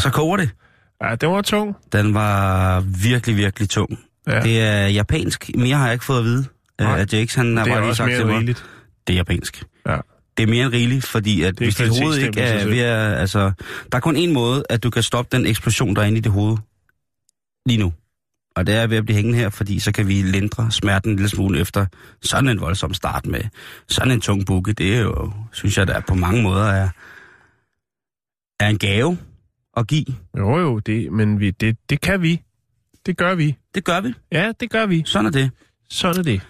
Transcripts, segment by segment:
Så koger det. Ja, det var tung. Den var virkelig, virkelig tung. Ja. Det er japansk. Mere har jeg ikke fået at vide. Nej. Nej. At Jakes, han har er bare lige sagt til mig. rigeligt. Det er japansk. Ja. Det er mere end rigeligt, fordi at Det hvis dit hoved ikke er ved at... Altså, der er kun en måde, at du kan stoppe den eksplosion, der er inde i det hoved lige nu. Og det er ved at blive hængende her, fordi så kan vi lindre smerten en lille smule efter sådan en voldsom start med sådan en tung bukke. Det er jo, synes jeg, der på mange måder er, er en gave at give. Jo, jo, det, men vi, det, det kan vi. Det gør vi. Det gør vi. Ja, det gør vi. Sådan er det. Sådan er det.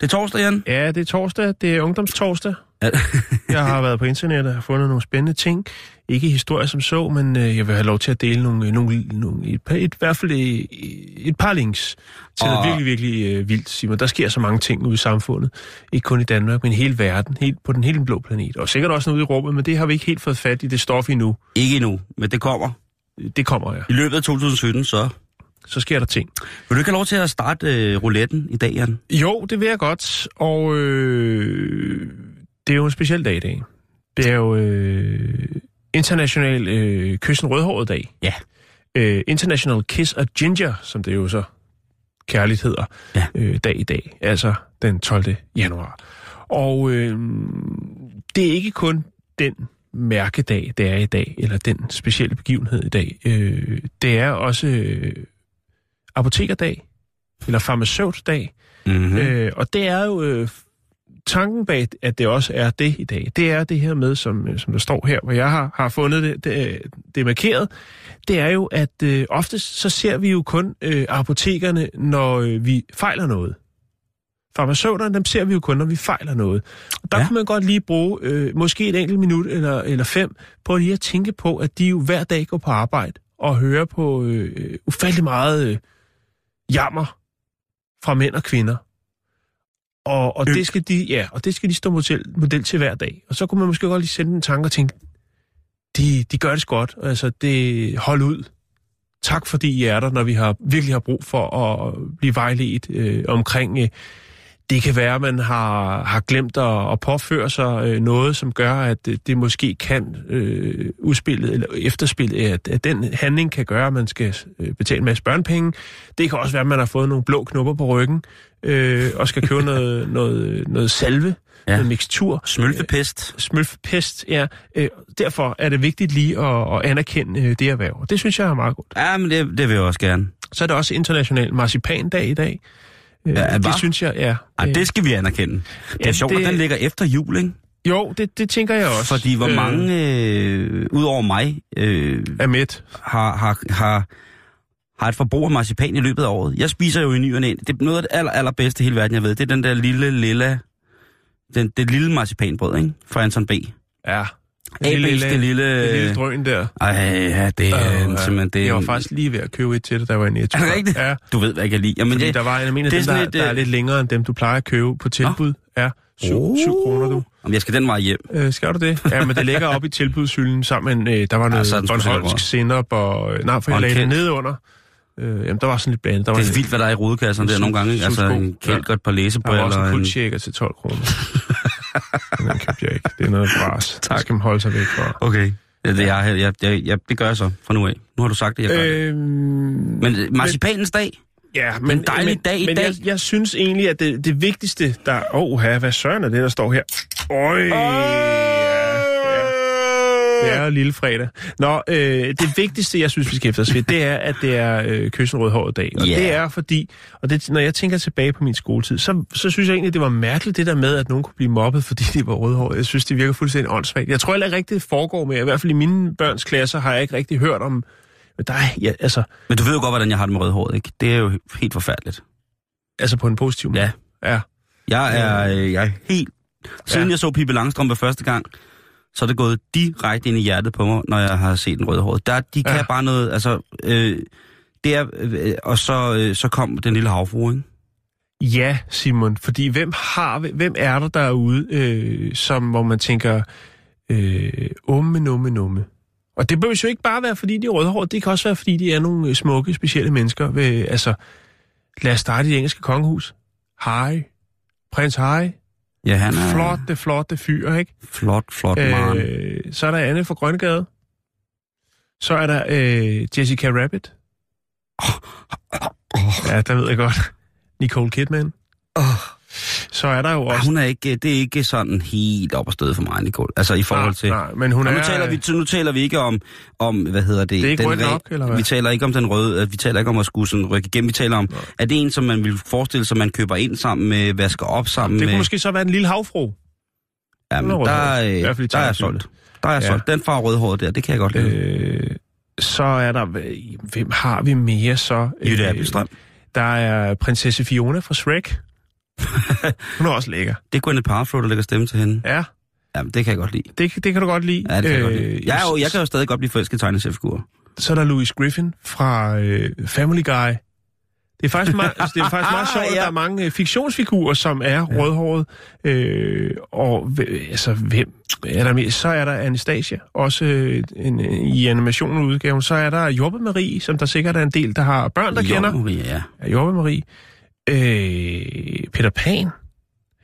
Det er torsdag, Jan. Ja, det er torsdag. Det er ungdomstorsdag. Ja. Jeg har været på internettet og har fundet nogle spændende ting. Ikke historier som så, men øh, jeg vil have lov til at dele nogle, øh, nogle, nogle et, par, et, i hvert fald et, et par links til Og- noget virkelig, virkelig øh, vildt, Simon. Der sker så mange ting ude i samfundet. Ikke kun i Danmark, men i hele verden. Helt, på den hele blå planet. Og sikkert også noget ude i rummet, men det har vi ikke helt fået fat i det stof endnu. Ikke endnu, men det kommer. Det kommer jeg. I løbet af 2017, så... Så sker der ting. Vil du ikke have lov til at starte øh, rouletten i dag, Jan? Jo, det vil jeg godt. Og øh, det er jo en speciel dag i dag. Det er jo øh, international øh, kyssen rødhåret dag. Ja. Øh, International Kiss of Ginger, som det jo så kærligt hedder, Ja. øh, dag i dag. Altså den 12. januar. Og øh, det er ikke kun den mærkedag, det er i dag, eller den specielle begivenhed i dag. Øh, det er også øh, apotekerdag, eller farmaceutdag, Mm-hmm. Mm. Øh, og det er jo øh, tanken bag, at det også er det i dag. Det er det her med, som, øh, som der står her, hvor jeg har, har fundet det, det, det er markeret. Det er jo, at øh, oftest så ser vi jo kun øh, apotekerne, når øh, vi fejler noget. Farmaceuterne, dem ser vi jo kun, når vi fejler noget. Og der Ja. ja. kunne man godt lige bruge øh, måske et enkelt minut eller, eller fem på lige at tænke på, at de jo hver dag går på arbejde og hører på øh, ufattelig meget øh, jammer fra mænd og kvinder. Og, og, Øh. det skal de, ja, og det skal de stå model, model til hver dag. Og så kunne man måske godt lige sende en tanke og tænke, de, de gør det godt. Altså, det hold ud. Tak fordi I er der, når vi har virkelig har brug for at blive vejledt øh, omkring... Øh, det kan være, at man har, har glemt at, at påføre sig øh, noget, som gør, at øh, det måske kan øh, udspillet eller efterspillet, at, at den handling kan gøre, at man skal øh, betale en masse børnepenge. Det kan også være, at man har fået nogle blå knopper på ryggen øh, og skal købe noget, noget, noget salve, Ja. noget mixtur. Smølfepest. Smølfepest, ja. Øh, derfor er det vigtigt lige at, at anerkende øh, det erhverv. Det synes jeg er meget godt. Ja, men det, det vil jeg også gerne. Så er det også international marcipandag i dag. Øh, Ja, det hva? synes jeg, ja. Ej, Øh, det skal vi anerkende. Det er Ja, sjovt, det- at den ligger efter jul, ikke? Jo, det, det tænker jeg også. Fordi hvor mange, øh, ud over mig, øh, er midt. har, har, har, har et forbrug af marcipan i løbet af året. Jeg spiser jo i ny og. Det er noget af det aller, allerbedste i hele verden, jeg ved. Det er den der lille, lille, den, det lille marcipanbrød, ikke? Fra Anton B. Ja. Det lille... Det lille drøn der. Ej, ja, det er uh, simpelthen... Det jeg var en- faktisk lige ved at købe et til dig, der var i Netto. Er det rigtigt? Ja, Du ved, hvad jeg kan lide. Jamen, fordi det, der var en af mine det er dem, der, lidt, der er øh, lidt længere end dem, du plejer at købe på tilbud. Ja, 7 Oh. kroner du. Om jeg skal den vej hjem. Øh, skal du det? Ja, men det ligger op i tilbudshylden sammen med, øh, der var noget ja, Bornholmsk senap, og øh, nej, for jeg en lagde det ned under. Øh, jamen, der var sådan lidt blandet. Der var, Det er vildt, hvad der er i rodekasserne der en nogle gange. Altså en kælk og et par der var læsebriller. også en en... kuldshaker til 12 kroner. Men den købte jeg ikke. Det er noget bras. Tak. Det skal man holde sig væk fra. Okay. Ja, det, jeg, jeg, jeg, jeg, det gør jeg så fra nu af. Nu har du sagt det, jeg gør det. Øhm, Men øh, marcipanens dag, Ja, men, en dejlig men, dag i men dag. Jeg, jeg synes egentlig, at det, det vigtigste, der... Åh, oh, hvad søren er det, der står her? Øj, ja. Det er jo lille fredag. Nå, øh, det vigtigste, jeg synes, vi skal efter os ved, det er, at det er øh, kyssen rødhåret dag. Og Ja. det er fordi, og det, når jeg tænker tilbage på min skoletid, så, så synes jeg egentlig, det var mærkeligt det der med, at nogen kunne blive mobbet, fordi de var rødhårede. Jeg synes, det virker fuldstændig åndssvagt. Jeg tror heller ikke rigtigt, det foregår med. I hvert fald i mine børns klasser har jeg ikke rigtig hørt om... Men der er, ja, altså, Men du ved jo godt, hvordan jeg har det med rødhåret, ikke? Det er jo helt forfærdeligt. altså på en positiv måde. Ja. Ja. Jeg er, øh, jeg er helt... Siden Ja. jeg så Pippi Langstrømpe første gang, så er det gået direkte ind i hjertet på mig, når jeg har set en rødhåret. Der, de kan Ja. bare noget, altså... Øh, det er, øh, og så, øh, så kom den lille havfru, ikke? Ja, Simon, fordi hvem har hvem er der derude, øh, som, hvor man tænker, øh, umme, numme, numme. Og det behøver jo ikke bare være, fordi de er rødhårede, det kan også være, fordi de er nogle øh, smukke, specielle mennesker. Ved, altså, lad os starte i det engelske kongehus. Harry, prins Harry, Ja, han er flotte, flotte fyr, ikke? flot, flot man. Øh, så er der Anne fra Grønnegade. Så er der øh, Jessica Rabbit. Ja, der ved jeg godt. Nicole Kidman. Så er der jo også... hun er ikke, det er ikke sådan helt op og støde for mig, Nicole. Altså i forhold til... Nej, nej, men hun Og er... nu, taler vi, nu taler vi ikke om, om hvad hedder det? Det er ikke den rødt re- nok, eller hvad? Vi taler ikke om den røde, øh, vi taler ikke om at skulle sådan rykke igennem. Vi taler om, er det en, som man vil forestille sig, man køber ind sammen med, vasker op sammen Det med... kunne måske så være en lille havfru. Jamen, Hun er der, er, fald i der er jeg solgt. Der er jeg Ja. solgt. Den far rødhåret der, det kan jeg godt lide. Øh, så er der... Hvem har vi mere så? Jytte Øh, Appelstrøm. Der er prinsesse Fiona fra Shrek. Hun er også lækker. Det er Gwyneth Paltrow, der lægger stemme til hende. Ja, Jamen, det kan jeg godt lide. det, det kan du godt lide. Ja, det kan jeg godt lide. Øh, Jeg, er jo, jeg kan jo stadig godt blive forelsket i tegneseriefigurer. Så er der Louis Griffin fra øh, Family Guy. Det er faktisk meget, det er faktisk meget sjovt, at Ja. der er mange øh, fiktionsfigurer, som er rødhårede. Øh, og altså, hvem er der mere? Så er der Anastasia, også øh, en, i animationen udgaven. Så er der Jobbe Marie, som der sikkert er en del, der har børn, der Jo, kender. Maria, ja. Ja, Jobbe Marie. Øh, Peter Pan.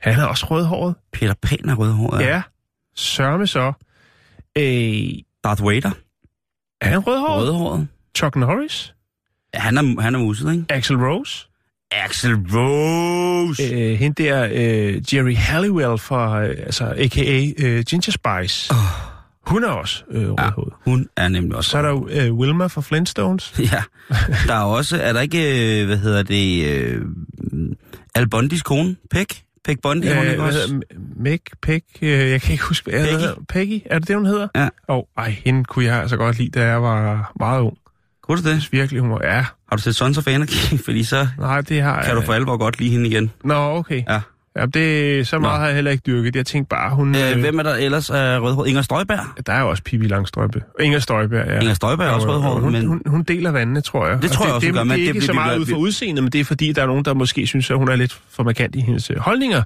Han er også rødhåret. Peter Pan er rødhåret. Ja. ja. Sørme så. Øh, Darth Vader, er han rødhåret? rødhåret. Chuck Norris. Han er, han er muset, ikke? Axel Rose. Axel Rose. øh, hende der, øh, Jerry Halliwell fra, øh, altså a.k.a. Øh, Ginger Spice. Oh. Hun er også øh, Ja, rødhåret. hun er nemlig også Så er der jo øh, Wilma fra Flintstones. Ja, der er også, er der ikke, øh, hvad hedder det, øh, Al Bondis kone, Peg? Peg Bondi, øh, hun ikke også? Meg, Peg, øh, jeg kan ikke huske, Peggy. Peggy. Hedder, Peggy, er det det, hun hedder? Ja. Og ej, hende kunne jeg altså godt lide, da jeg var meget ung. Kunne du Jeg det? synes virkelig, hun var, ja, Har du set Sons of Anarchy? Fordi så nej, det har kan du for alvor godt lide hende igen. Nå, okay. Ja. Ja, det, så meget Nå. har jeg heller ikke dyrket. Jeg tænkte bare, hun... Øh, hvem er der ellers af rødhåret? Inger Støjberg? Der er jo også Pippi Langstrømpe. Inger Støjberg, ja. Inger Støjberg er også Og- og rødhåret, hun, men... hun, hun deler vandene, tror jeg. Det tror jeg også, det, hun gør, det, men det er det ikke bliver så meget glad- ud fra udseendet, men det er fordi, der er nogen, der måske synes, at hun er lidt for markant i hendes øh, holdninger.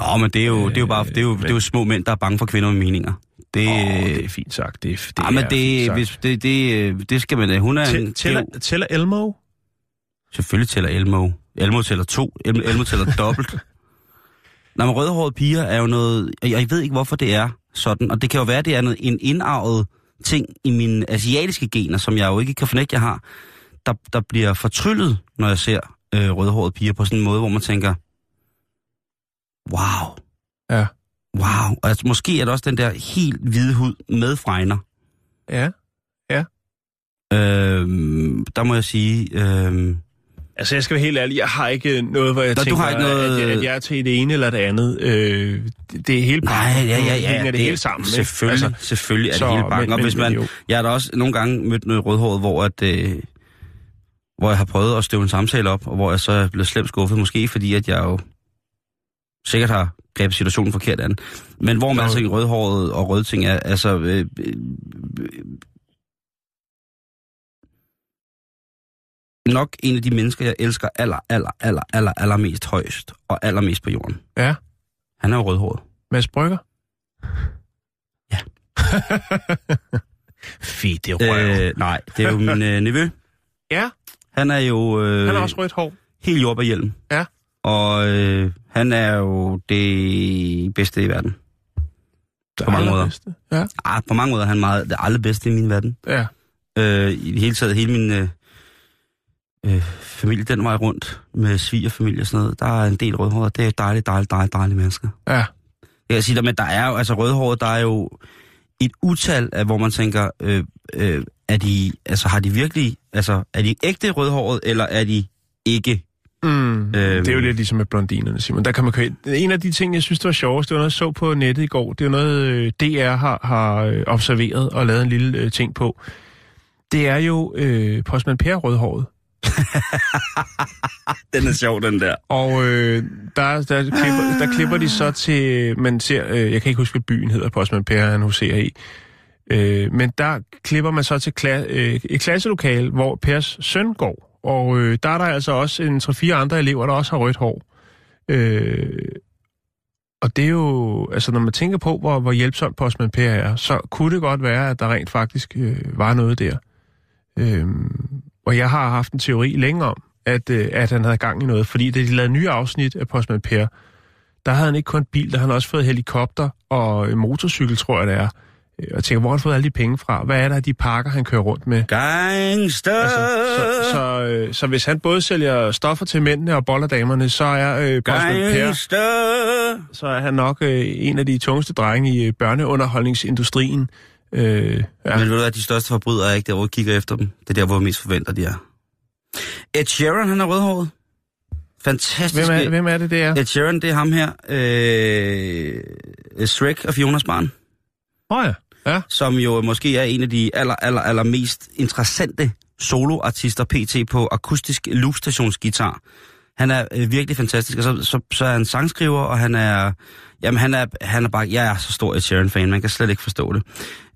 Nå, men det er jo, det er jo bare, det er jo, det er jo små mænd, der er bange for kvinder med meninger. Det, Åh, det er fint sagt. Det, det ja, men er det, hvis, det, det, øh, det skal man da. Hun er en, Tæ- det Tæller, er tæller Elmo? Selvfølgelig tæller Elmo. Elmo tæller to. Elmo, Elmo tæller dobbelt. Nå, men rødhårede piger er jo noget... og Jeg ved ikke, hvorfor det er sådan. Og det kan jo være, det er noget, en indarvet ting i mine asiatiske gener, som jeg jo ikke kan fornægte, jeg har, der, der bliver fortryllet, når jeg ser øh, rødhårede piger på sådan en måde, hvor man tænker, wow. Ja. Wow. Og altså, måske er det også den der helt hvide hud med fregner. Ja. Øh, der må jeg sige... Øh, Altså, jeg skal være helt ærlig, jeg har ikke noget, hvor jeg Nå, du tænker, har ikke noget- at, jeg, at jeg er til det ene eller det andet. Øh, det, det er hele Nej, pakken. ja, ja, Nu ja. hænger det, hele sammen. Selvfølgelig, Altså, altså, selvfølgelig er det så, hele bakken. men- Og hvis man, jo. jeg har da også nogle gange mødt noget rødhåret, hvor, at, øh, hvor jeg har prøvet at støve en samtale op, og hvor jeg så er blevet slemt skuffet. Måske fordi, at jeg jo sikkert har grebet situationen forkert an. Men hvor man Nå. altså i rødhåret og røde ting er, altså... Øh, øh, nok en af de mennesker, jeg elsker aller, aller, aller, aller, allermest højst og allermest på jorden. Ja. Han er jo rødhåret. Mads Brygger? Ja. Fy, det røv. Øh, nej, det er jo min øh, nevø. Ja, Han er jo øh, han har også rødt hår. helt jordbærhjelm. Ja. Og øh, han er jo det bedste i verden. På mange måder. Allerbedste. Ja. Ah, på mange måder er han meget det allerbedste i min verden. ja. Øh, I det hele taget, hele min øh, øh, familie den vej rundt med svigerfamilie og sådan noget. Der er en del rødhårede. Det er dejligt, dejligt, dejligt, dejlige mennesker. Ja. Jeg kan sige dig, men der er jo, altså rødhåret, der er jo et utal af, hvor man tænker, øh, øh, er de, altså har de virkelig, altså er de ægte rødhåret, eller er de ikke? Mm. Øhm. Det er jo lidt ligesom med blondinerne, Simon. Der kan man køre. En af de ting, jeg synes, det var sjovest, det var noget, jeg så på nettet i går. Det er noget, øh, DR har, har øh, observeret og lavet en lille øh, ting på. Det er jo øh, postmand Per Rødhåret. den er sjov, den der. Og øh, der, der, klipper, der klipper de så til, man ser, øh, jeg kan ikke huske, hvad byen hedder, postmand Per, han huserer i. Øh, men der klipper man så til kla- øh, et klasselokal, hvor Pers søn går. Og øh, der er der altså også en 3-4 andre elever, der også har rødt hår. Øh, og det er jo, altså når man tænker på, hvor, hvor hjælpsom postmand Per er, så kunne det godt være, at der rent faktisk øh, var noget der. Øh, og jeg har haft en teori længe om, at, øh, at han havde gang i noget, fordi da de lavede nye afsnit af Postman Per, der havde han ikke kun bil, der havde han også fået helikopter og motorcykel, tror jeg det er. Øh, og tænker, hvor har han fået alle de penge fra? Hvad er der de pakker, han kører rundt med? Gangster! Altså, så, så, øh, så hvis han både sælger stoffer til mændene og boller damerne, så er øh, Postman Per, så er han nok øh, en af de tungeste drenge i øh, børneunderholdningsindustrien. Øh, ja. Men ved du hvad, de største forbrydere er ikke der, hvor vi kigger efter dem. Det er der, hvor vi mest forventer, de er. Ed Sheeran, han er rødhåret. Fantastisk. Hvem er, hvem er det, det er? Ed Sheeran, det er ham her. Øh, Shrek og Fionas barn. Åh oh ja. ja. Som jo måske er en af de aller, aller, aller mest interessante soloartister pt. på akustisk loopstationsgitar. Han er øh, virkelig fantastisk, og så, så, så er han sangskriver, og han er... Jamen, han er, han er bare... Jeg er så stor Ed Sheeran-fan, man kan slet ikke forstå det.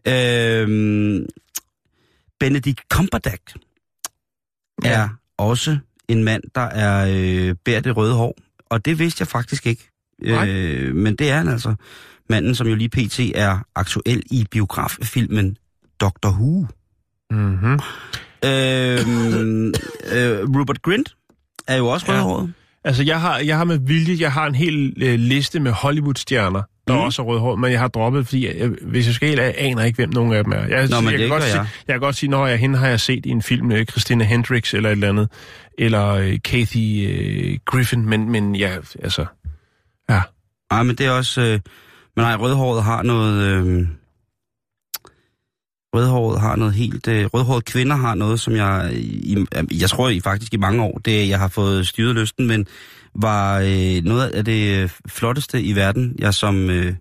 Øh, Benedict Cumberbatch ja. er også en mand, der er øh, bærer det røde hår. Og det vidste jeg faktisk ikke. Øh, men det er han altså. Manden, som jo lige pt. er aktuel i biograffilmen Doctor Who. Mm-hmm. Øh, øh, Rupert Grint er jo også rødhåret. Ja. Altså, jeg har, jeg har med vilje, jeg har en hel øh, liste med Hollywood-stjerner, der mm. også er rødhåret, men jeg har droppet, fordi jeg, hvis jeg skal helt jeg aner ikke, hvem nogen af dem er. Jeg, Nå, men jeg, kan godt jeg. Sige, jeg kan godt sige, når jeg hende har jeg set i en film med Christina Hendricks eller et eller andet, eller øh, Kathy øh, Griffin, men, men ja, altså, ja. Nej, men det er også, øh, men nej, rødhåret har noget, øh, rødhåret har noget helt, øh, rødhåret kvinder har noget, som jeg, i, jeg tror i faktisk i mange år, det jeg har fået styret lysten, men var øh, noget af det øh, flotteste i verden, jeg som øh,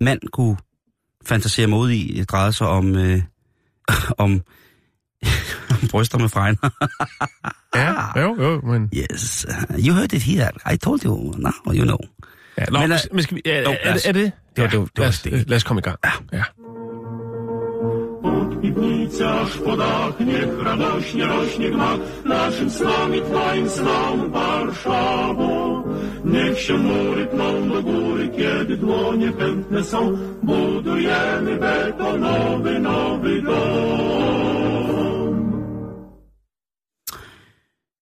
mand kunne fantasere mig ud i. Det drejede sig om, øh, om, om bryster med fregner. ja, jo, jo, men... Yes, you heard it here. I told you, now you know. Ja, nå, men, men skal vi, er, er, er, er det? Det var, det var, det var lad, os, lad os komme i gang. Ja. ja. Piwnicach, w podach, niech radośnie rośnie gmach naszym snom i Twoim snom, Warszawo. Niech się mury pną do góry, kiedy dłonie chętne są, budujemy betonowy nowy dom.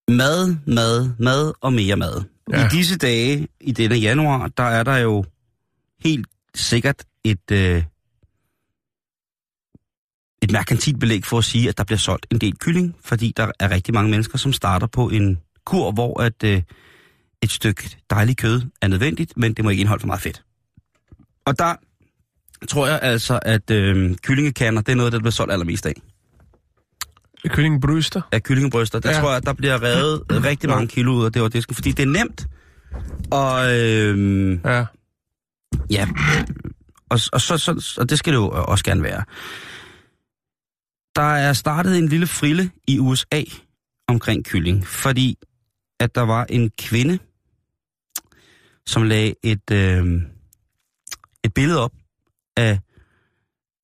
Mad, mad, mad og mere mad. Ja. I disse dage, i denne januar, der er der jo helt sikkert et... Øh, et merkantilt belæg for at sige, at der bliver solgt en del kylling, fordi der er rigtig mange mennesker, som starter på en kur, hvor at, øh, et stykke dejligt kød er nødvendigt, men det må ikke indeholde for meget fedt. Og der tror jeg altså, at øh, kyllingekander, det er noget, der bliver solgt allermest af. Kyllingebryster? Af kyllingebryster. Der ja. tror jeg, at der bliver revet rigtig mange kilo ud af det var disken, fordi det er nemt. Og øh, ja. Ja, og, og, så, så, og det skal det jo også gerne være. Der er startet en lille frille i USA omkring kylling, fordi at der var en kvinde, som lagde et, øh, et billede op af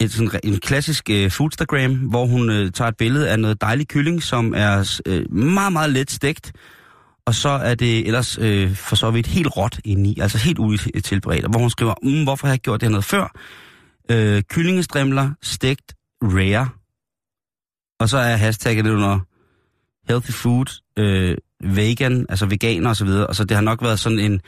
et, sådan, en klassisk øh, foodstagram, hvor hun øh, tager et billede af noget dejlig kylling, som er øh, meget, meget let stegt, og så er det ellers øh, for så vidt helt råt indeni, altså helt utilberedt, hvor hun skriver, mm, hvorfor har jeg gjort det her noget før? Øh, kyllingestrimler, stegt, rare, og så er hashtagget under healthy food, øh, vegan, altså veganer og så videre. Og så det har nok været sådan en...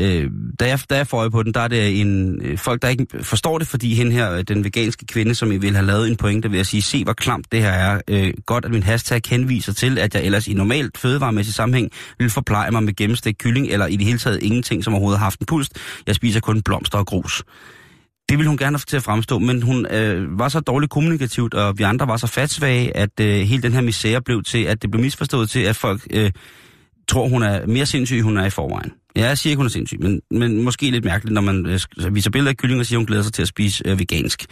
Øh, da, jeg, da jeg får på den, der er det en... Øh, folk, der ikke forstår det, fordi hen her, øh, den veganske kvinde, som I vil have lavet en pointe ved at sige, se hvor klamt det her er. Øh, godt, at min hashtag henviser til, at jeg ellers i normalt fødevaremæssig sammenhæng vil forpleje mig med gennemstegt kylling, eller i det hele taget ingenting, som overhovedet har haft en pulst. Jeg spiser kun blomster og grus. Det ville hun gerne have til at fremstå, men hun øh, var så dårligt kommunikativt, og vi andre var så fatsvage, at øh, hele den her misære blev til, at det blev misforstået til, at folk øh, tror, hun er mere sindssyg, end hun er i forvejen. Ja, jeg siger ikke, hun er sindssyg, men, men måske lidt mærkeligt, når man øh, viser billeder af kylling og siger, hun glæder sig til at spise øh, vegansk.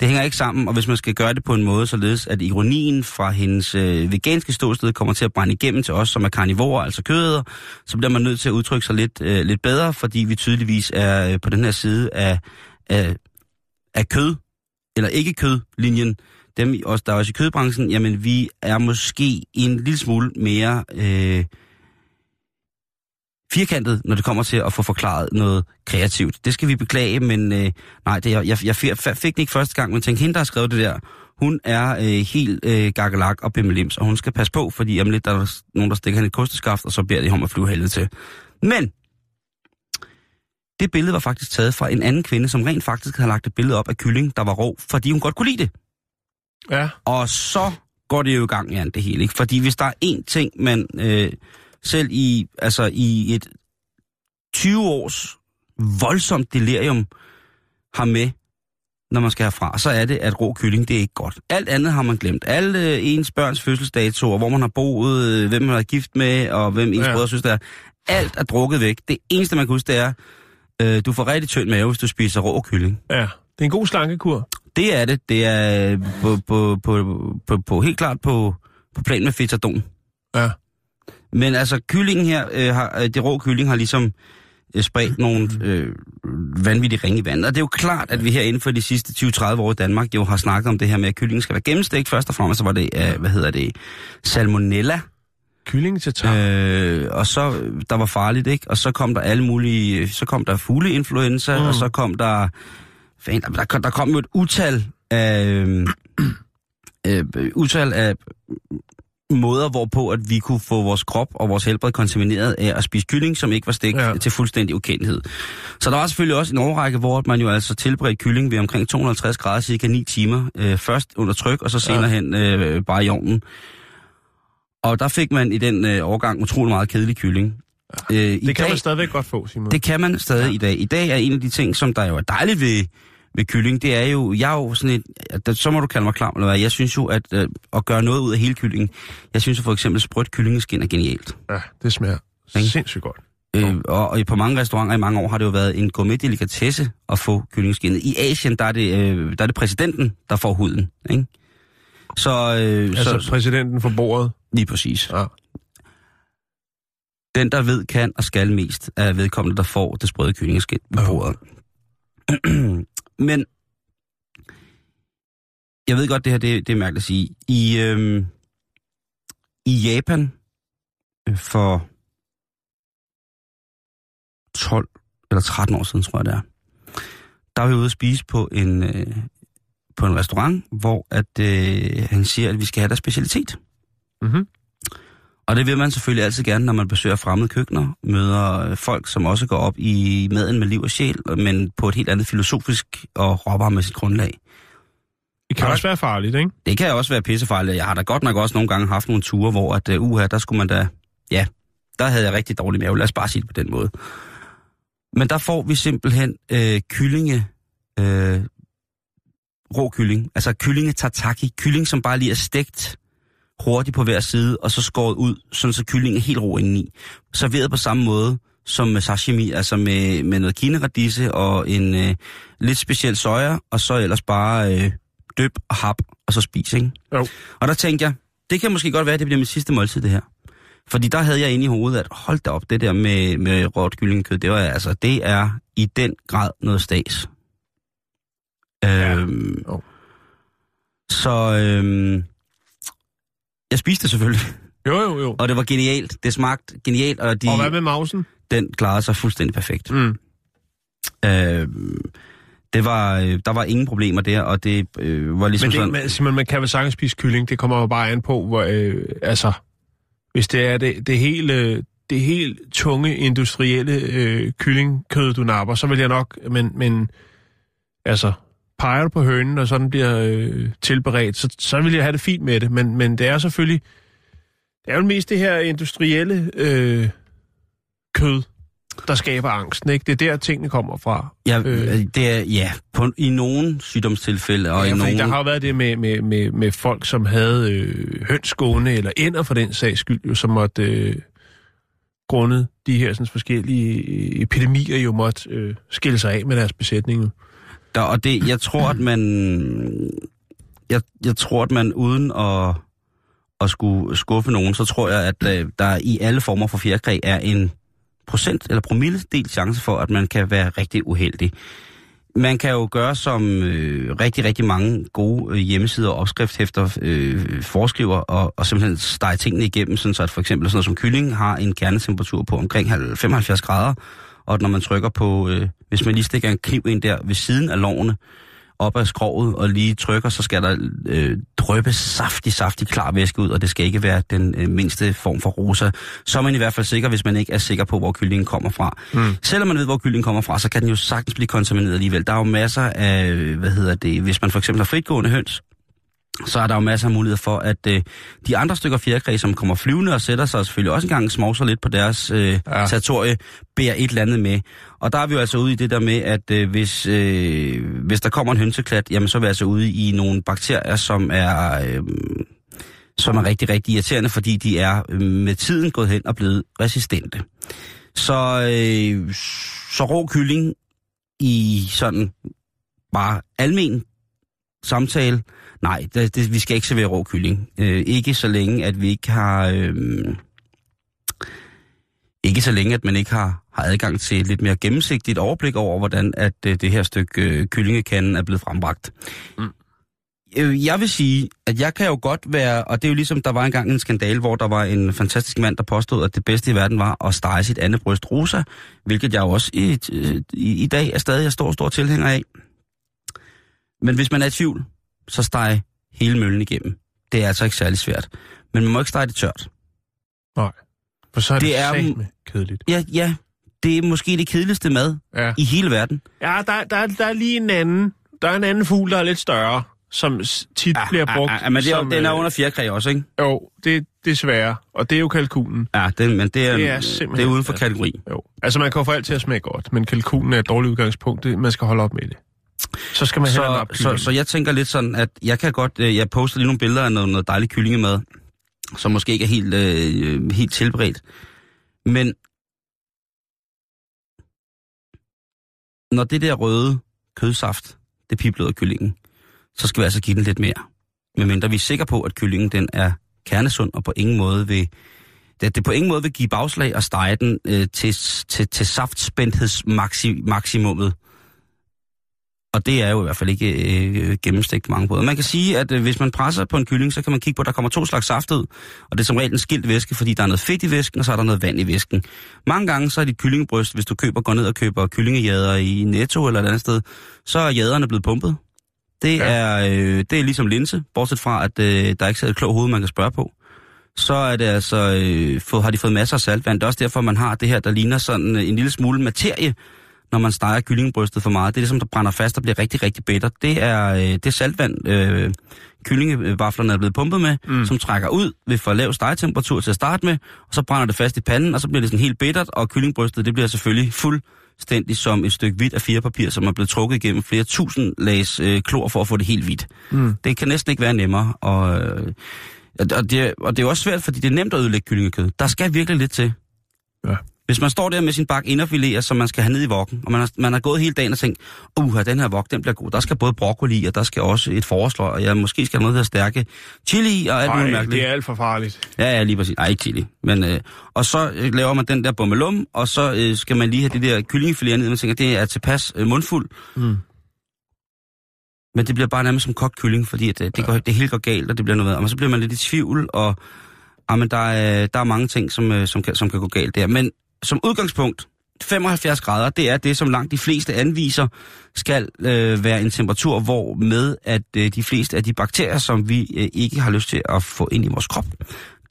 Det hænger ikke sammen, og hvis man skal gøre det på en måde, således at ironien fra hendes øh, veganske ståsted kommer til at brænde igennem til os, som er karnivorer, altså kødæder, så bliver man nødt til at udtrykke sig lidt, øh, lidt bedre, fordi vi tydeligvis er øh, på den her side af, af, af kød, eller ikke kødlinjen, dem også, der er også i kødbranchen, jamen vi er måske en lille smule mere... Øh, firkantet, når det kommer til at få forklaret noget kreativt. Det skal vi beklage, men øh, nej, det, jeg, jeg, jeg fik det ikke første gang, men tænk, hende, der har skrevet det der, hun er øh, helt øh, gakkelak og bimmelims, og hun skal passe på, fordi om lidt der er nogen, der stikker hende et kosteskaft, og så beder de ham at flyve helvede til. Men det billede var faktisk taget fra en anden kvinde, som rent faktisk havde lagt et billede op af kylling, der var rå, fordi hun godt kunne lide det. Ja. Og så går det jo i gang, ja, det hele. Ikke? Fordi hvis der er én ting, man øh, selv i, altså i et 20 års voldsomt delirium har med, når man skal herfra, så er det, at rå kylling, det er ikke godt. Alt andet har man glemt. Alle øh, ens børns fødselsdatoer, hvor man har boet, øh, hvem man er gift med, og hvem ens ja. brødre synes, det er. Alt er drukket væk. Det eneste, man kan huske, det er, øh, du får rigtig tynd mave, hvis du spiser rå kylling. Ja, det er en god slankekur. Det er det. Det er på, på, på, på, på helt klart på, på plan med fetadon. Ja. Men altså, kyllingen her, øh, har, øh, det rå kylling har ligesom øh, spredt nogle øh, vanvittige ringe i vandet. Og det er jo klart, at vi her inden for de sidste 20-30 år i Danmark jo har snakket om det her med, at kyllingen skal være gennemstegt. Først og fremmest så var det, øh, hvad hedder det, salmonella. Kylling til tar. Øh, og så, der var farligt, ikke? Og så kom der alle mulige, så kom der fugleinfluenza, mm. og så kom der, fan, der, der, der kom jo et utal af, øh, øh, utal af måder, hvorpå at vi kunne få vores krop og vores helbred kontamineret af at spise kylling, som ikke var stegt ja. til fuldstændig ukendelighed. Så der var selvfølgelig også en overrække, hvor man jo altså tilberedte kylling ved omkring 250 grader, cirka 9 timer. Øh, først under tryk, og så senere ja. hen øh, bare i ovnen. Og der fik man i den øh, overgang utrolig meget kedelig kylling. Øh, det kan dag, man stadigvæk godt få, Simon. Det kan man stadig ja. i dag. I dag er en af de ting, som der jo er dejligt ved, ved kylling, det er jo, jeg er jo sådan et, så må du kalde mig klam, eller hvad, jeg synes jo, at øh, at gøre noget ud af hele kyllingen, jeg synes jo for eksempel, sprødt kyllingeskin er genialt. Ja, det smager ikke? sindssygt godt. Øh, og, og på mange restauranter i mange år har det jo været en gourmet delikatesse at få kyllingeskinnet. I Asien, der er det, øh, der er det præsidenten, der får huden, ikke? Så, øh, altså så, præsidenten for bordet? Lige præcis. Ja. Den, der ved, kan og skal mest, er vedkommende, der får det sprøde kyllingeskin på bordet. Men jeg ved godt, det her det, det er mærkeligt at sige. I, øhm, i Japan øh, for 12 eller 13 år siden, tror jeg det er, der var vi ude at spise på en, øh, på en restaurant, hvor at, øh, han siger, at vi skal have der specialitet. Mm-hmm. Og det vil man selvfølgelig altid gerne, når man besøger fremmede køkkener, møder øh, folk, som også går op i maden med liv og sjæl, men på et helt andet filosofisk og råvaremæssigt grundlag. Det kan også være farligt, ikke? Det kan også være pissefarligt. Jeg har da godt nok også nogle gange haft nogle ture, hvor at, uh, uha, der skulle man da... Ja, der havde jeg rigtig dårlig mave. Lad os bare sige det på den måde. Men der får vi simpelthen øh, kyllinge... Øh, rå kylling. Altså kyllinge tataki. Kylling, som bare lige er stegt hurtigt på hver side, og så skåret ud, sådan så kyllingen er helt ro indeni. Serveret på samme måde som med sashimi, altså med, med noget kineradisse og en øh, lidt speciel soja, og så ellers bare øh, døb og hap, og så spis, ikke? Jo. Og der tænkte jeg, det kan måske godt være, at det bliver mit sidste måltid, det her. Fordi der havde jeg inde i hovedet, at hold da op, det der med, med råt kyllingekød, det, var, altså, det er i den grad noget stas. Ja. Øhm, oh. Så øhm, jeg spiste det selvfølgelig. Jo, jo, jo. Og det var genialt. Det smagte genialt. Og, de, og hvad med mausen? Den klarede sig fuldstændig perfekt. Mm. Øh, det var, øh, der var ingen problemer der, og det øh, var ligesom men det, sådan... Men, Simon, man kan vel sagtens spise kylling, det kommer jo bare an på, hvor, øh, altså, hvis det er det, det hele, det helt tunge, industrielle øh, kyllingkød, du napper, så vil jeg nok, men, men altså, peger du på hønen, og sådan bliver øh, tilberedt, så, så vil jeg have det fint med det. Men, men det er selvfølgelig... Det er jo mest det her industrielle øh, kød. der skaber angsten, ikke? Det er der, tingene kommer fra. Ja, Øh. øh. det er, ja på, i nogle sygdomstilfælde, og ja, i nogle... der har jo været det med, med, med, med folk, som havde øh, høns gående, eller ender for den sags skyld, jo, som måtte, øh, grundet de her sådan, forskellige øh, epidemier, jo måtte øh, skille sig af med deres besætning. Der, og det, jeg tror, at man... Jeg, jeg tror, at man uden at, at skulle skuffe nogen, så tror jeg, at øh, der i alle former for fjerkræ er en procent eller promille del chance for, at man kan være rigtig uheldig. Man kan jo gøre, som øh, rigtig, rigtig mange gode øh, hjemmesider og opskrifthæfter øh, foreskriver, og, og simpelthen stege tingene igennem, sådan så at for eksempel sådan noget som kylling har en kernetemperatur på omkring 75 grader, og når man trykker på, øh, hvis man lige stikker en kniv ind der ved siden af lårene, op ad skroget og lige trykker, så skal der øh, drøbe saftig, saftig klar væske ud, og det skal ikke være den øh, mindste form for rosa. Så er man i hvert fald sikker, hvis man ikke er sikker på, hvor kyllingen kommer fra. Mm. Selvom man ved, hvor kyllingen kommer fra, så kan den jo sagtens blive kontamineret alligevel. Der er jo masser af, hvad hedder det, hvis man for eksempel har fritgående høns, så er der jo masser af muligheder for, at øh, de andre stykker fjerkræ, som kommer flyvende og sætter sig, og selvfølgelig også engang smovser lidt på deres øh, ja. Territorie, bærer et eller andet med. Og der er vi jo altså ude i det der med, at øh, hvis, øh, hvis der kommer en hønseklat, jamen så er vi altså ude i nogle bakterier, som er, øh, som er rigtig, rigtig irriterende, fordi de er øh, med tiden gået hen og blevet resistente. Så, øh, så rå kylling i sådan bare almen samtale, nej, det, det, vi skal ikke servere rå kylling. Øh, ikke så længe, at vi ikke har... Øh, ikke så længe, at man ikke har, har adgang til et lidt mere gennemsigtigt overblik over, hvordan at øh, det her stykke øh, kyllingekanden er blevet frembragt. Mm. Øh, jeg vil sige, at jeg kan jo godt være, og det er jo ligesom, der var engang en skandal, hvor der var en fantastisk mand, der påstod, at det bedste i verden var at stege sit andet bryst rosa, hvilket jeg jo også i, i, i dag er stadig er stor, stor tilhænger af. Men hvis man er i tvivl, så steg hele møllen igennem. Det er altså ikke særlig svært. Men man må ikke stege det tørt. Nej. For så er det, Det er- satme kedeligt. Ja, ja, det er måske det kedeligste mad Ja, i hele verden. ja der, der, der er lige en anden. Der er en anden fugl, der er lidt større, som tit ja, bliver brugt. Ja, ja, men det er, som, den er øh, under fjerkræ også, ikke? Jo, det, det er svære. Og det er jo kalkunen. Ja, den, men det er, Det er det simpelthen- er uden for ja. kategori. Jo. Altså, man kan jo få alt til at smage godt, men kalkunen er et dårligt udgangspunkt. Det, man skal holde op med det. Så skal man Så, så, så jeg tænker lidt sådan, at jeg kan godt, øh, jeg poster lige nogle billeder af noget, noget dejlig kyllingemad, som måske ikke er helt, øh, helt tilberedt. Men når det der røde kødsaft, det pibler af kyllingen, så skal vi altså give den lidt mere. Medmindre vi er sikre på, at kyllingen den er kernesund og på ingen måde vil det, det på ingen måde vil give bagslag og stege den øh, til, til, til saftspændthedsmaksimummet. Og det er jo i hvert fald ikke øh, gennemstegt på mange måder. Man kan sige, at øh, hvis man presser på en kylling, så kan man kigge på, at der kommer to slags saft ud. Og det er som regel en skilt væske, fordi der er noget fedt i væsken, og så er der noget vand i væsken. Mange gange så er dit kyllingebryst, hvis du køber, går ned og køber kyllingejader i Netto eller et andet sted, så er jaderne blevet pumpet. Det, Ja. er, øh, det er ligesom linse, bortset fra, at øh, der ikke er et klogt hoved, man kan spørge på. Så er det altså, øh, få, har de fået masser af saltvand. Det er også derfor, man har det her, der ligner sådan øh, en lille smule materie, når man steger kyllingebrystet for meget. Det er det, som der brænder fast og bliver rigtig, rigtig bitter. Det er øh, det saltvand, øh, kyllingevaflerne er blevet pumpet med, mm. som trækker ud ved for lav stegetemperatur til at starte med, og så brænder det fast i panden, og så bliver det sådan helt bittert, og kyllingbrystet, det bliver selvfølgelig fuldstændig som et stykke hvidt af firepapir, som er blevet trukket igennem flere tusind lags øh, klor for at få det helt hvidt. Mm. Det kan næsten ikke være nemmere, og, øh, og, det, og det er jo også svært, fordi det er nemt at ødelægge kyllingekød. Der skal virkelig lidt til. Ja. Hvis man står der med sin bak inderfiléer, som man skal have ned i vokken, og man har, man har gået hele dagen og tænkt, uh, den her vok, den bliver god. Der skal både broccoli, og der skal også et forårsløg, og jeg måske skal have noget, der er stærke chili og alt muligt Nej, mærkeligt. det er alt for farligt. Ja, ja, lige præcis. Nej, ikke chili. Men, øh, og så øh, laver man den der bummelum, og så øh, skal man lige have de der kyllingefiléer ned, og man tænker, det er tilpas øh, mundfuld. Mm. Men det bliver bare nærmest som kogt kylling, fordi at, øh, det, går, det hele går galt, og det bliver noget. Og så bliver man lidt i tvivl, og ah, men der, er, der er mange ting, som, øh, som, kan, som kan gå galt der. Men som udgangspunkt, 75 grader, det er det, som langt de fleste anviser, skal øh, være en temperatur, hvor med at øh, de fleste af de bakterier, som vi øh, ikke har lyst til at få ind i vores krop,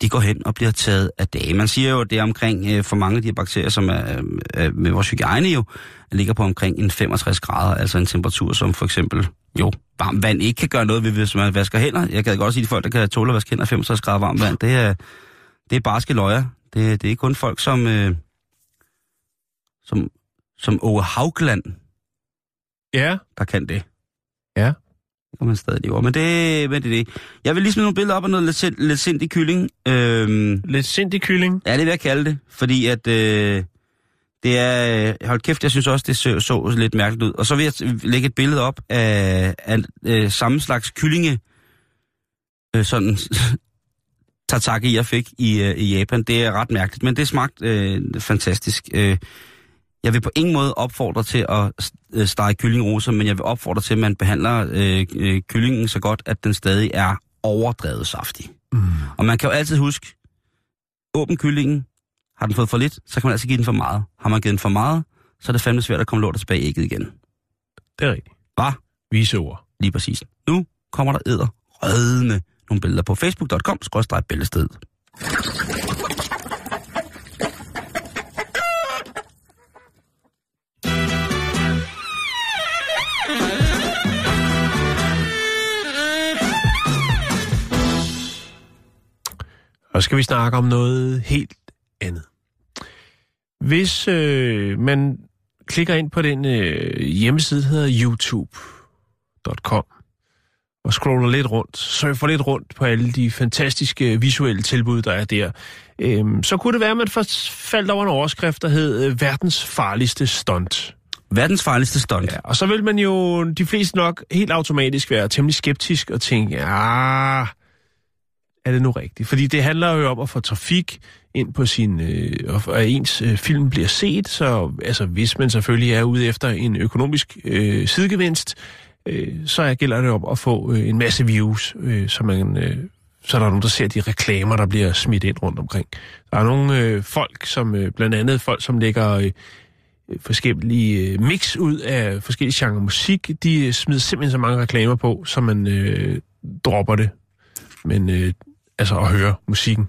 de går hen og bliver taget af dage. Man siger jo, at det er omkring, øh, for mange af de her bakterier, som er øh, med vores hygiejne jo, ligger på omkring en 65 grader, altså en temperatur, som for eksempel jo, varmt vand ikke kan gøre noget ved, hvis man vasker hænder. Jeg kan godt sige, at de folk, der kan tåle at vaske hænder 65 grader varmt vand, det er, det er barske løjer. Det, det er kun folk, som, øh, som, som Ove Haugland, Ja, der kan det. Ja. Det kan man stadig leve. Men det, men det er det. Jeg vil lige smide nogle billeder op af noget lidt, sind, lidt sindig kylling. Øhm, lidt sindig kylling. ja, det vil jeg kalde det. Fordi at... Øh, det er... øh, Hold kæft, jeg synes også, det så, så lidt mærkeligt ud. Og så vil jeg lægge et billede op af, af øh, samme slags kyllinge. Øh, sådan... tataki, jeg fik i, øh, i Japan. Det er ret mærkeligt, men det smagte øh, fantastisk. Øh, jeg vil på ingen måde opfordre til at øh, stege kyllingroser, men jeg vil opfordre til, at man behandler øh, øh, kyllingen så godt, at den stadig er overdrevet saftig. Mm. Og man kan jo altid huske, åben kyllingen, har den fået for lidt, så kan man altså give den for meget. Har man givet den for meget, så er det fandme svært at komme lortet tilbage i ægget igen. Det er rigtigt. Hva? Vise ord. Lige præcis. Nu kommer der æder rødende nogle billeder på facebook.com, Og skal vi snakke om noget helt andet. Hvis øh, man klikker ind på den øh, hjemmeside, der hedder youtube.com, og scroller lidt rundt, surfer lidt rundt på alle de fantastiske visuelle tilbud, der er der, øh, så kunne det være, at man først faldt over en overskrift, der hed øh, verdens farligste stunt. Verdens farligste stunt. Ja, og så vil man jo de fleste nok helt automatisk være temmelig skeptisk og tænke, ja, er det nu rigtigt? Fordi det handler jo om at få trafik ind på sin, øh, og at ens øh, film bliver set, så altså, hvis man selvfølgelig er ude efter en økonomisk øh, sidegevinst, øh, så gælder det om at få øh, en masse views, øh, så man... Øh, så er der nogen, der ser de reklamer, der bliver smidt ind rundt omkring. Der er nogle øh, folk, som øh, blandt andet folk, som lægger øh, forskellige øh, mix ud af forskellige genre musik, de øh, smider simpelthen så mange reklamer på, så man øh, dropper det. Men øh, altså at høre musikken.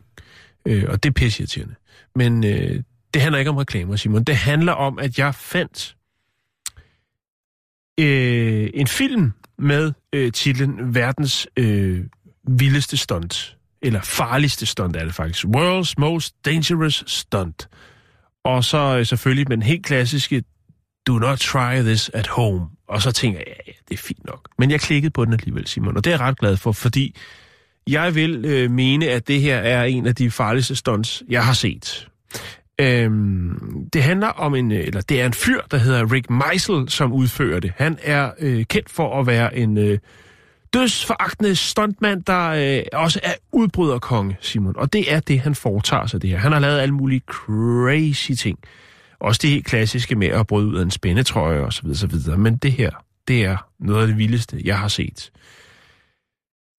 Øh, og det er pisseirriterende. Men øh, det handler ikke om reklamer, Simon. Det handler om, at jeg fandt øh, en film med øh, titlen Verdens øh, vildeste stunt. Eller farligste stunt er det faktisk. World's Most Dangerous Stunt. Og så øh, selvfølgelig med den helt klassiske Do not try this at home. Og så tænker jeg, ja, ja, det er fint nok. Men jeg klikkede på den alligevel, Simon. Og det er jeg ret glad for, fordi jeg vil øh, mene, at det her er en af de farligste stunts, jeg har set. Øhm, det handler om en, øh, eller det er en fyr, der hedder Rick Meisel, som udfører det. Han er øh, kendt for at være en øh, dødsforagtende stuntmand, der øh, også er udbryderkonge, Simon. Og det er det, han foretager sig det her. Han har lavet alle mulige crazy ting. Også det helt klassiske med at bryde ud af en spændetrøje og så videre, så videre. Men det her, det er noget af det vildeste, jeg har set.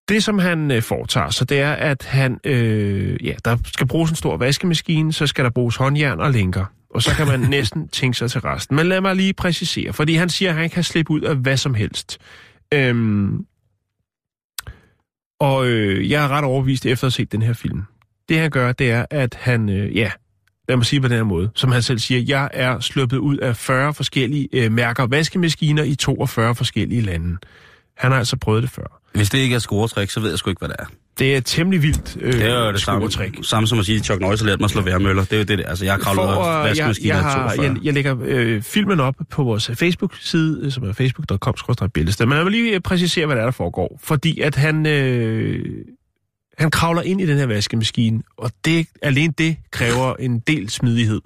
Det, som han øh, foretager sig, det er, at han, øh, ja, der skal bruges en stor vaskemaskine, så skal der bruges håndjern og lænker. Og så kan man næsten tænke sig til resten. Men lad mig lige præcisere, fordi han siger, at han kan slippe ud af hvad som helst. Øhm, og øh, jeg er ret overbevist efter at have set den her film. Det han gør, det er, at han, øh, ja, lad mig sige på den her måde, som han selv siger, jeg er sluppet ud af 40 forskellige øh, mærker vaskemaskiner i 42 forskellige lande. Han har altså prøvet det før. Hvis det ikke er scoretræk, så ved jeg sgu ikke, hvad det er. Det er temmelig vildt øh, Det er jo det samme, samme som at sige, at Chuck Norris har lært mig at slå værmøller. Det er jo det, det altså jeg har kravlet af øh, jeg, jeg, har, 42. jeg, jeg lægger øh, filmen op på vores Facebook-side, øh, som er facebook.com-bæltested. Men jeg vil lige øh, præcisere, hvad der er, der foregår. Fordi at han, øh, han kravler ind i den her vaskemaskine, og det, alene det kræver en del smidighed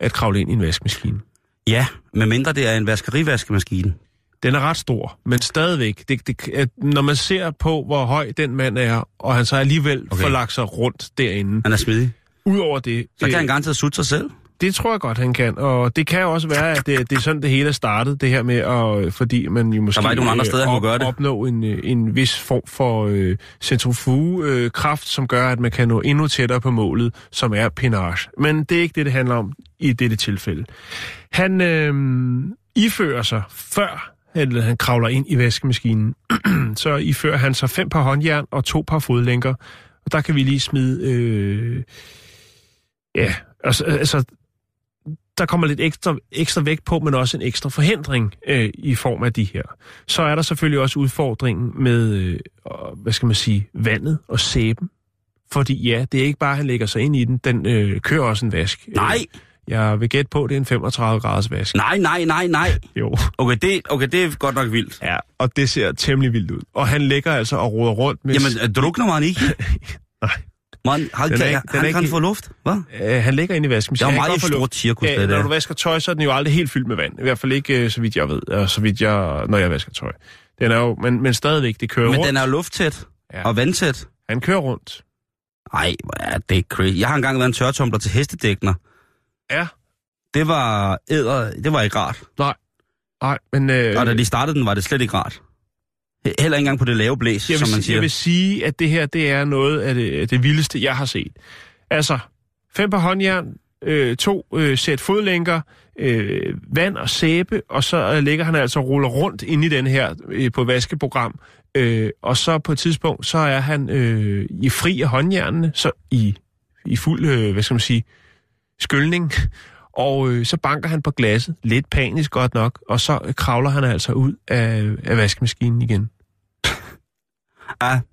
at kravle ind i en vaskemaskine. Ja, medmindre det er en vaskerivaskemaskine. Den er ret stor, men stadigvæk, det, det, at når man ser på, hvor høj den mand er, og han så alligevel okay. Får lagt sig rundt derinde, Han er smidig. udover det... Så kan øh, han garanteret sutte sig selv. Det tror jeg godt, han kan. Og det kan jo også være, at det, det er sådan, det hele er startet, det her med, at, fordi man jo måske... var ikke nogen andre øh, steder, han kunne gøre det. opnå en, øh, en vis form for øh, centrifugekraft, som gør, at man kan nå endnu tættere på målet, som er pinage. Men det er ikke det, det handler om i dette tilfælde. Han øh, ifører sig før eller han kravler ind i vaskemaskinen, så ifører han sig fem par håndjern og to par fodlænker. Og der kan vi lige smide... Øh, ja, altså, altså der kommer lidt ekstra, ekstra vægt på, men også en ekstra forhindring øh, i form af de her. Så er der selvfølgelig også udfordringen med, øh, hvad skal man sige, vandet og sæben. Fordi ja, det er ikke bare, at han lægger sig ind i den, den øh, kører også en vask. Nej! Jeg vil gætte på, at det er en 35 graders vask. Nej, nej, nej, nej. Jo. Okay det, okay, det er godt nok vildt. Ja, og det ser temmelig vildt ud. Og han ligger altså og roder rundt med... Jamen, øh, drukner man ikke? Nej. Man, han, Den er kan, ikke- den er han ikke kan i- få luft, hvad? Øh, han ligger inde i Det vaskemaskinen. er Han kan meget stort cirkus, Ja, det når der. du vasker tøj, så er den jo aldrig helt fyldt med vand. I hvert fald ikke, øh, så vidt jeg ved, og så vidt jeg, når jeg vasker tøj. Den er jo, men, men stadigvæk, det kører Men rundt. den er lufttæt Ja. og vandtæt. Han kører rundt. Ej, hvor er det crazy. Jeg har engang været en tørretumbler til hestedækner. Ja. Det var æder, det var ikke rart. Nej, men... Øh, Og da de startede den, var det slet ikke rart. He- Heller ikke engang på det lave blæs, jeg, vil, som man si- siger. jeg vil sige, at det her, det er noget af det, det vildeste, jeg har set. Altså, fem par håndjern, øh, to øh, sæt fodlænker, øh, vand og sæbe, og så øh, ligger han altså og ruller rundt inde i den her øh, på vaskeprogram. Øh, og så på et tidspunkt, så er han øh, i fri af håndjernene, så i, i fuld, øh, hvad skal man sige, skyldning. Og øh, så banker han på glasset, lidt panisk godt nok, og så øh, kravler han altså ud af, af vaskemaskinen igen. Ja,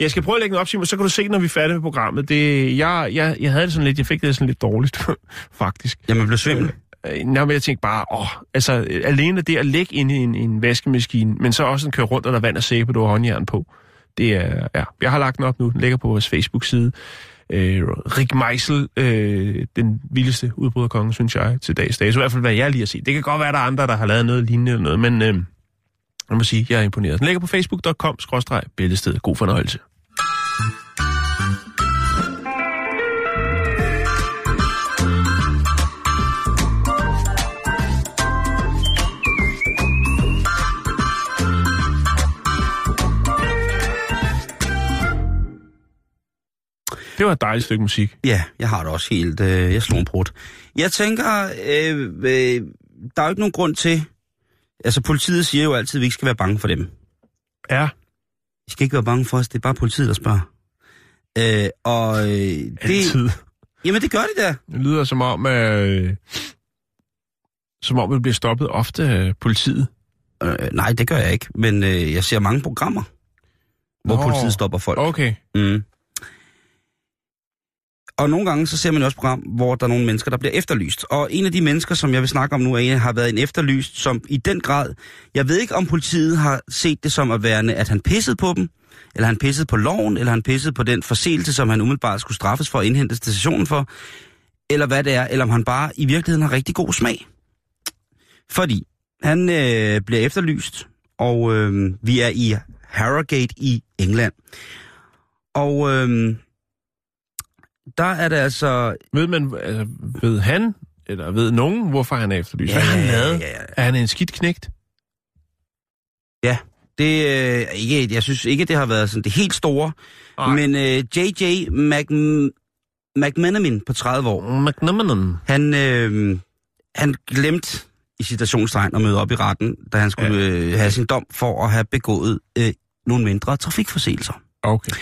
Jeg skal prøve at lægge den op, Simon, så kan du se, når vi er færdige med programmet. Det, jeg, jeg, jeg havde det sådan lidt, jeg fik det sådan lidt dårligt, faktisk. jamen blev svimmel. Øh, Nå, men jeg tænkte bare, åh, altså øh, alene det at lægge ind i en, en vaskemaskine, men så også en køre rundt, og der er vand og sæbe, du har håndjern på. Det er, ja, jeg har lagt den op nu, den ligger på vores Facebook-side. Øh, Rick Meisel, øh, den vildeste udbryderkonge, synes jeg, til dags dato. I hvert fald, hvad jeg lige har set. Det kan godt være, at der er andre, der har lavet noget lignende eller noget, men øh, jeg må sige, jeg er imponeret. Den ligger på facebook.com-billedsted. God fornøjelse. Det var et dejligt stykke musik. Ja, jeg har det også helt... Øh, jeg slår en brud. Jeg tænker, øh, øh, der er jo ikke nogen grund til... Altså, politiet siger jo altid, at vi ikke skal være bange for dem. Ja, Vi skal ikke være bange for os, det er bare politiet, der spørger. Øh, og øh, det, altid. jamen, det gør de da. Det lyder som om, øh, som om det bliver stoppet ofte af politiet. Øh, nej, det gør jeg ikke, men øh, jeg ser mange programmer, hvor Nå. politiet stopper folk. Okay. Mm. Og nogle gange så ser man jo også program, hvor der er nogle mennesker, der bliver efterlyst. Og en af de mennesker, som jeg vil snakke om nu, er, en, har været en efterlyst, som i den grad... Jeg ved ikke, om politiet har set det som at være, at han pissede på dem, eller han pissede på loven, eller han pissede på den forseelse, som han umiddelbart skulle straffes for at indhente stationen for, eller hvad det er, eller om han bare i virkeligheden har rigtig god smag. Fordi han øh, bliver efterlyst, og øh, vi er i Harrogate i England. Og øh, der er det altså... Ved man, altså, ved han, eller ved nogen, hvorfor han er efterlyst? Hvad har han lavet? Ja, ja. Er han en skidt knægt? Det øh, ikke, jeg synes ikke, det har været sådan det helt store. Nej. Men øh, J.J. Mac, McMenamin på 30 år, McNamanon. han, øh, han glemte i citationstegn at møde op i retten, da han skulle ja. øh, have sin dom for at have begået øh, nogle mindre trafikforseelser. Okay.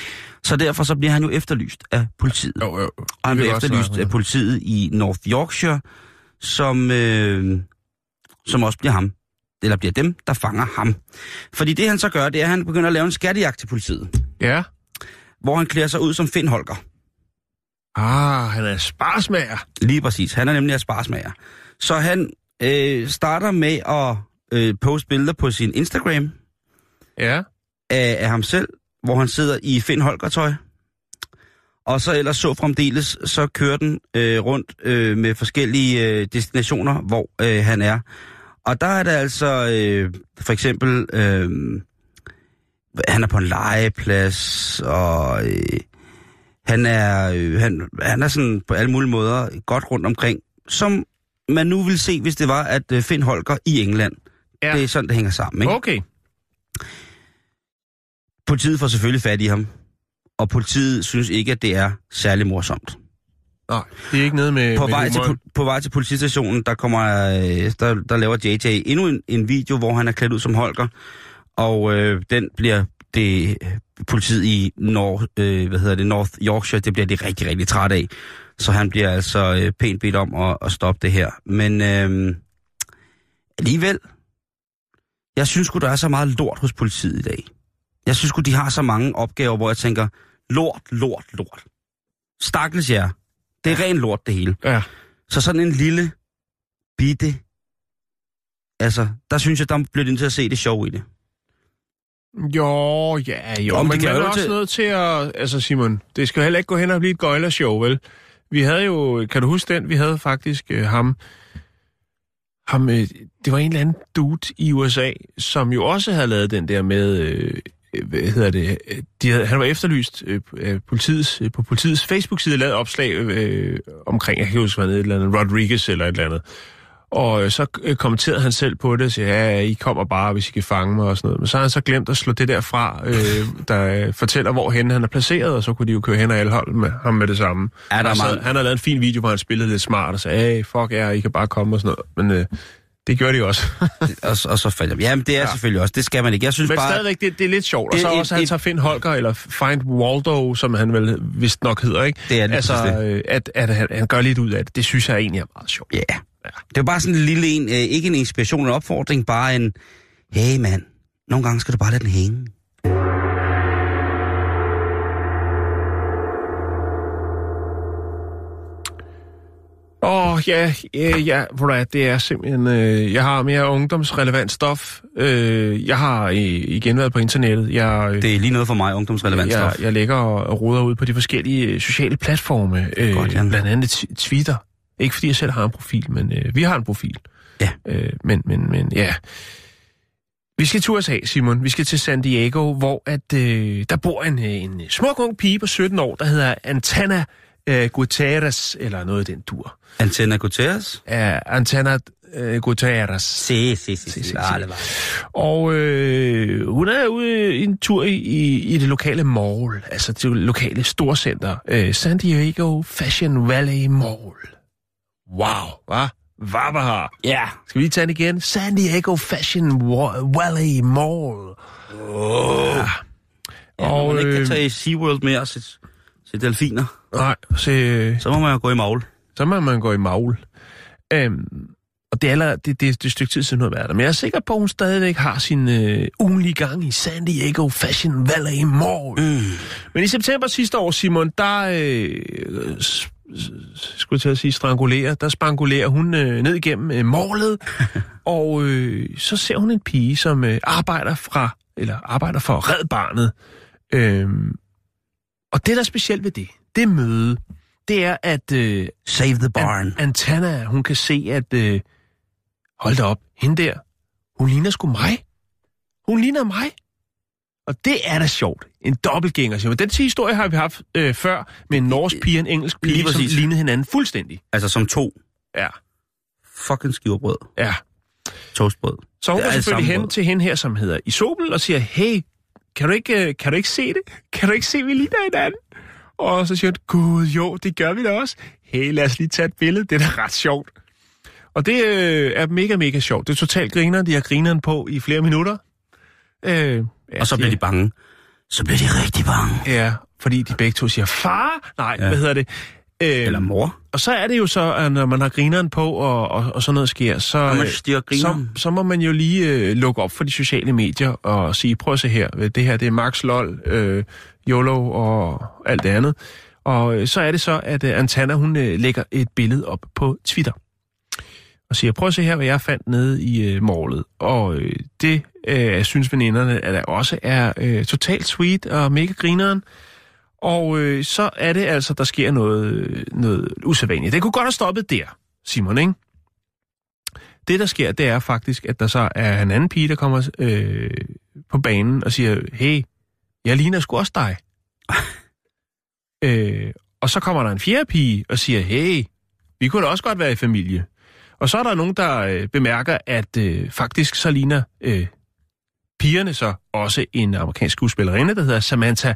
Så derfor så bliver han jo efterlyst af politiet. Jo, jo. Og han er også efterlyst af politiet i North Yorkshire, som, øh, som også bliver ham, eller bliver dem, der fanger ham. Fordi det han så gør, det er, at han begynder at lave en skattejagt til politiet, Ja. hvor han klæder sig ud som Finn Holger. Ah, han er sparsmager. Lige præcis. Han er nemlig sparsmager. Så han øh, starter med at øh, poste billeder på sin Instagram Ja. af, af ham selv, hvor han sidder i Finn Holger-tøj. Og så ellers så fremdeles, så kører den øh, rundt øh, med forskellige øh, destinationer, hvor øh, han er. Og der er det altså øh, for eksempel, øh, han er på en legeplads, og øh, han, er, øh, han, han er sådan på alle mulige måder godt rundt omkring, som man nu vil se, hvis det var, at øh, Finn Holger i England. Ja. Det er sådan, det hænger sammen. Ikke? Okay. Politiet får selvfølgelig fat i ham, og politiet synes ikke, at det er særlig morsomt. Nej, det er ikke noget med... På med vej, til, på vej til politistationen, der kommer øh, der, der laver JJ endnu en, en video, hvor han er klædt ud som Holger, og øh, den bliver det politiet i North, øh, hvad hedder det, North Yorkshire, det bliver de rigtig, rigtig træt af. Så han bliver altså øh, pænt bedt om at, at stoppe det her. Men øh, alligevel, jeg synes sgu, der er så meget lort hos politiet i dag. Jeg synes de har så mange opgaver, hvor jeg tænker, lort, lort, lort. Stakkels jer. Det er ren lort, det hele. Ja. Så sådan en lille bitte... Altså, der synes jeg, der bliver det til at se det sjov i det. Jo, ja, jo, Om men det kan man er også til- nødt til at... Altså, Simon, det skal heller ikke gå hen og blive et gøjlershow, vel? Vi havde jo... Kan du huske den? Vi havde faktisk øh, ham... ham øh, det var en eller anden dude i USA, som jo også havde lavet den der med... Øh, hvad hedder det? øh, De havde, han var efterlyst øh, øh, politiets, øh, på politiets Facebook-side, lavet opslag øh, omkring, jeg kan huske, hvad et eller andet, Rodriguez eller et eller andet. Og øh, så øh, kommenterede han selv på det og sagde, ja, I kommer bare, hvis I kan fange mig og sådan noget. Men så har han så glemt at slå det der fra, øh, der øh, fortæller, hvor hen han er placeret, og så kunne de jo køre hen og alholde med ham med det samme. Er der meget- Han har lavet en fin video, hvor han spillede lidt smart og sagde, hey, fuck ja, I kan bare komme og sådan noget. Men øh, det gjorde de også. Og, og så falder Jamen, det er ja. Ja. selvfølgelig også. Det skal man ikke. Jeg synes Men bare... stadigvæk, det, det er lidt sjovt. Og Det så et- også, at han tager Finn Holger, eller Find Waldo, som han vel vist nok hedder, ikke? Det er lige altså, øh, at, at han, han gør lidt ud af det, det synes jeg egentlig er meget sjovt. Ja. Yeah. Det er bare sådan en lille en, øh, ikke en inspiration, en opfordring, bare en, hey mand, nogle gange skal du bare lade den hænge. Åh, oh, ja, ja, ja, hvad, det er simpelthen, øh, jeg har mere ungdomsrelevant stof. Øh, jeg har øh, igen været på internettet. Jeg, øh, Det er lige noget for mig, ungdomsrelevant jeg, stof. jeg ligger og, og roder ud på de forskellige øh, sociale platforme. Øh, Godt, Jan. blandt andet Twitter. Ikke fordi jeg selv har en profil, men øh, vi har en profil. Ja. Øh, men, men, men, ja. Vi skal turs af, Simon. Vi skal til San Diego, hvor at, øh, der bor en, øh, en smuk ung pige på 17 år, der hedder Antana øh, Gutierrez, eller noget i den dur. Antenna Guterres? Ja, Antana øh, Gutierrez. Se, se, se, se. se, vale. Og øh, hun er ude i en tur i, i, det lokale mall, altså det lokale storcenter, øh, San Diego Fashion Valley Mall. Wow, hva? Hvad har? Ja. Skal vi lige tage den igen? San Diego Fashion Valley Mall. Oh. Ja. ja og, man ikke øh, kan tage i SeaWorld med og se delfiner, Nej, se, så må man jo gå i maul. så må man gå i maul. Øhm, og det er, allerede, det, det, det er et stykke tid siden, hun har været der. Men jeg er sikker på, at hun stadigvæk har sin øh, ugenlige gang i San Diego Fashion Valley Mall. Mm. Men i september sidste år, Simon, der øh, skulle jeg til at sige strangulere, der spangulerer hun øh, ned igennem øh, målet, og øh, så ser hun en pige, som øh, arbejder fra eller arbejder for Red Barnet. Øhm, og det, der er specielt ved det, det møde, det er, at øh, Save the barn. An- Antana, hun kan se, at øh, hold da op, hende der, hun ligner sgu mig. Hun ligner mig. Og det er da sjovt. En dobbeltgænger, siger. Den historie har vi haft øh, før med en norsk pige og en engelsk Lige pige, som præcis. lignede hinanden fuldstændig. Altså som to Ja, fucking skiverbrød. ja. Toastbrød. Så hun går selvfølgelig hen brød. til hende her, som hedder Isobel, og siger, hey, kan du ikke, øh, kan du ikke se det? Kan du ikke se, vi ligner hinanden? Og så siger hun, gud jo, det gør vi da også. Hey, lad os lige tage et billede, det er da ret sjovt. Og det øh, er mega, mega sjovt. Det er totalt griner, de har grineren på i flere minutter. Øh, ja, Og så bliver de bange. Så bliver de rigtig bange. Ja, fordi de begge to siger, far! Nej, ja. hvad hedder det? Øh, Eller mor. og så er det jo så, at når man har grineren på, og, og, og sådan noget sker, så, Når man øh, så, så må man jo lige øh, lukke op for de sociale medier og sige, prøv at se her, øh, det her det er Max LOL, øh, YOLO og alt det andet. Og øh, så er det så, at øh, Antana, hun øh, lægger et billede op på Twitter. Og siger, prøv at se her, hvad jeg fandt nede i øh, målet. Og øh, det øh, synes veninderne, at der også er øh, totalt sweet og mega grineren. Og øh, så er det altså, der sker noget, noget usædvanligt. Det kunne godt have stoppet der, Simon, ikke? Det, der sker, det er faktisk, at der så er en anden pige, der kommer øh, på banen og siger, hey, jeg ligner sgu også dig. øh, og så kommer der en fjerde pige og siger, hey, vi kunne da også godt være i familie. Og så er der nogen, der øh, bemærker, at øh, faktisk så ligner øh, pigerne så også en amerikansk skuespillerinde, der hedder Samantha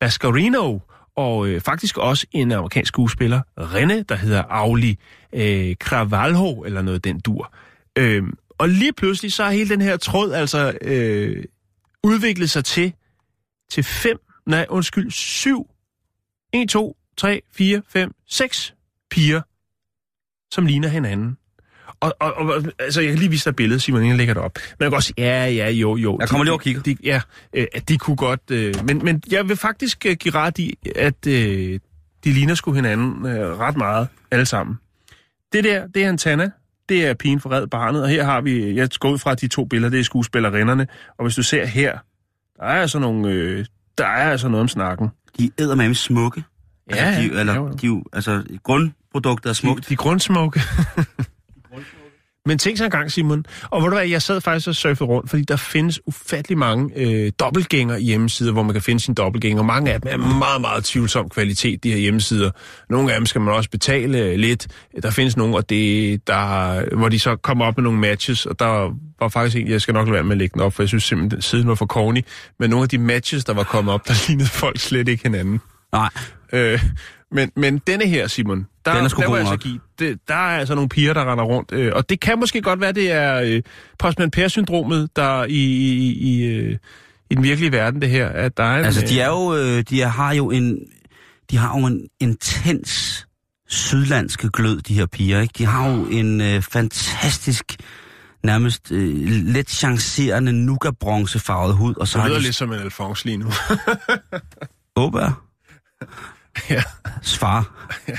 Bascarino, og øh, faktisk også en amerikansk skuespiller, Rene, der hedder Auli øh, Cravalho, eller noget den dur. Øh, og lige pludselig så har hele den her tråd altså øh, udviklet sig til, til fem, nej undskyld, syv, 1, 2, 3, 4, 5, 6 piger, som ligner hinanden. Og, og, og altså, jeg kan lige vise dig billedet, Simon, inden jeg lægger det op. Men jeg kan også ja, ja, jo, jo. Jeg kommer lige over og kigger. De, ja, øh, de kunne godt... Øh, men, men jeg vil faktisk øh, give ret i, at øh, de ligner sgu hinanden øh, ret meget, alle sammen. det der, det er Antana. Det er pigen for red barnet, og her har vi, jeg går ud fra de to billeder, det er skuespillerinderne, og hvis du ser her, der er altså nogle, øh, der er altså noget om snakken. De æder med smukke. Ja, altså, de, ja, eller, jo, jo. de, jo- altså, grundproduktet er smukt. De, de grundsmukke. Men tænk så engang, Simon. Og hvor du hvad, jeg sad faktisk og surfede rundt, fordi der findes ufattelig mange øh, dobbeltgænger hjemmesider, hvor man kan finde sin dobbeltgænger. Mange af dem er meget, meget tvivlsom kvalitet, de her hjemmesider. Nogle af dem skal man også betale øh, lidt. Der findes nogle, og det, der, hvor de så kommer op med nogle matches, og der var faktisk en, jeg skal nok lade være med at lægge den op, for jeg synes simpelthen, at siden var for corny. Men nogle af de matches, der var kommet op, der lignede folk slet ikke hinanden. Nej, Øh, men, men denne her, Simon, der, Den er sgu der, god må jeg så nok. give, det, der er altså nogle piger, der render rundt. Øh, og det kan måske godt være, det er øh, Postman Per-syndromet, der i, i, i, øh, i den virkelige verden, det her. At der er en, altså de er øh, jo, øh, de er, har jo en, de har jo en intens sydlandske glød, de her piger, ikke? De har jo en øh, fantastisk, nærmest øh, let chancerende nougat-bronzefarvet hud, og så Det lyder de lidt som en Alphonse lige nu. Åbær. Ja. Svar.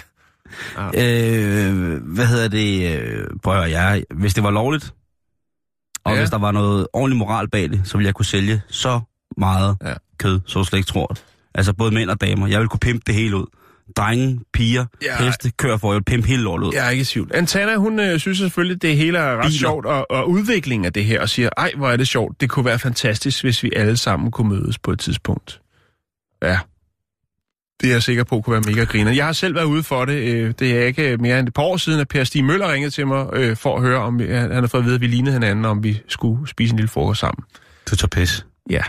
øh, hvad hedder det? Prøv at jeg, hvis det var lovligt, og Ja. ja. hvis der var noget ordentlig moral bag det, så ville jeg kunne sælge så meget Ja. ja. kød, så du slet ikke tror. Altså både mænd og damer. Jeg vil kunne pimpe det hele ud. Drenge, piger, Ja. ja. heste, kører for, jeg vil pimpe hele lortet ud. Jeg er ikke i tvivl. Antana, hun øh, synes selvfølgelig, det hele er ret Biler. sjovt, og, og udviklingen af det her, og siger, ej, hvor er det sjovt. Det kunne være fantastisk, hvis vi alle sammen kunne mødes på et tidspunkt. Ja. Det er jeg sikker på kunne være mega griner. Jeg har selv været ude for det. øh, Det er ikke mere end et par år siden, at Per Stig Møller ringede til mig øh, for at høre, om han har fået at vide, at vi lignede hinanden, om vi skulle spise en lille frokost sammen. Du tager pis. Ja.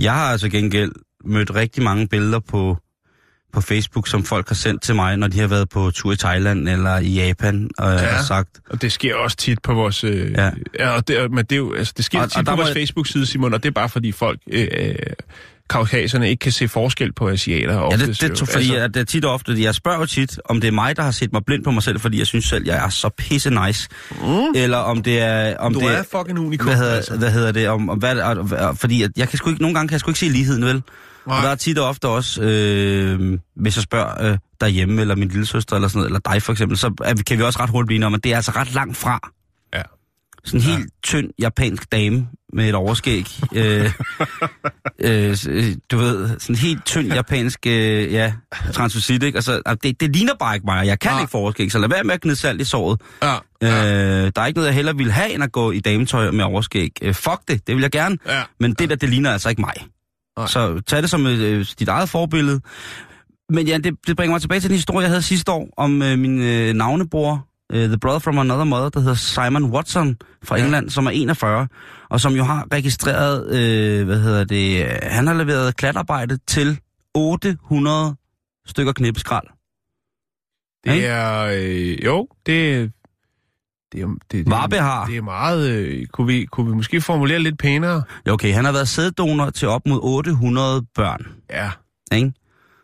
Jeg har altså gengæld mødt rigtig mange billeder på, på Facebook, som folk har sendt til mig, når de har været på tur i Thailand eller i Japan, og ja. har sagt, Og det sker også tit på vores... Øh, ja. Ja. og det, men det, er jo, altså, det sker Og- tit og på må vores jeg- Facebook-side, Simon, og det er bare fordi folk... Øh, øh, kaukaserne ikke kan se forskel på asiater. Ja, oftest det, det jo. tror, fordi altså... at det er tit og ofte, jeg spørger tit, om det er mig, der har set mig blind på mig selv, fordi jeg synes selv, jeg er så pisse nice. Mm. Eller om det er... Om Du det er fucking unikum, hvad hedder, altså. hvad hedder det? Om, om hvad, og, og, fordi at jeg kan sgu ikke, nogle gange kan jeg sgu ikke se ligheden, vel? Nej. Og der er tit og ofte også, øh, hvis jeg spørger øh, derhjemme, eller min lille søster, eller sådan noget, eller dig for eksempel, så er, kan vi også ret hurtigt blive enige om, at det er altså ret langt fra. Ja. Sådan en helt tynd japansk dame med et overskæg. øh, øh, øh, du ved, sådan helt tynd japansk, øh, ja, transvestit, ikke? Altså, det, det ligner bare ikke mig, jeg kan Nej. ikke få overskæg, så lad være med at gnide salt i såret. Ja, Øh, der er ikke noget, jeg hellere ville have, end at gå i dametøj med overskæg. Øh, fuck det, det vil jeg gerne. ja. Men det der, det ligner altså ikke mig. Nej. Så tag det som øh, dit eget forbillede. Men ja, det, det bringer mig tilbage til den historie, jeg havde sidste år, om øh, min øh, navnebror, øh, The Brother from Another Mother, der hedder Simon Watson fra Ja. England, som er 41, og som jo har registreret, øh, hvad hedder det, han har leveret klatarbejde til 800 stykker knippeskrald. Det er... Øh, jo, det... Det er, det, det, Varbe har. Det er meget... Øh, kunne, vi, kunne vi måske formulere lidt pænere? Ja, okay, han har været sæddonor til op mod 800 børn. Ja. Ikke?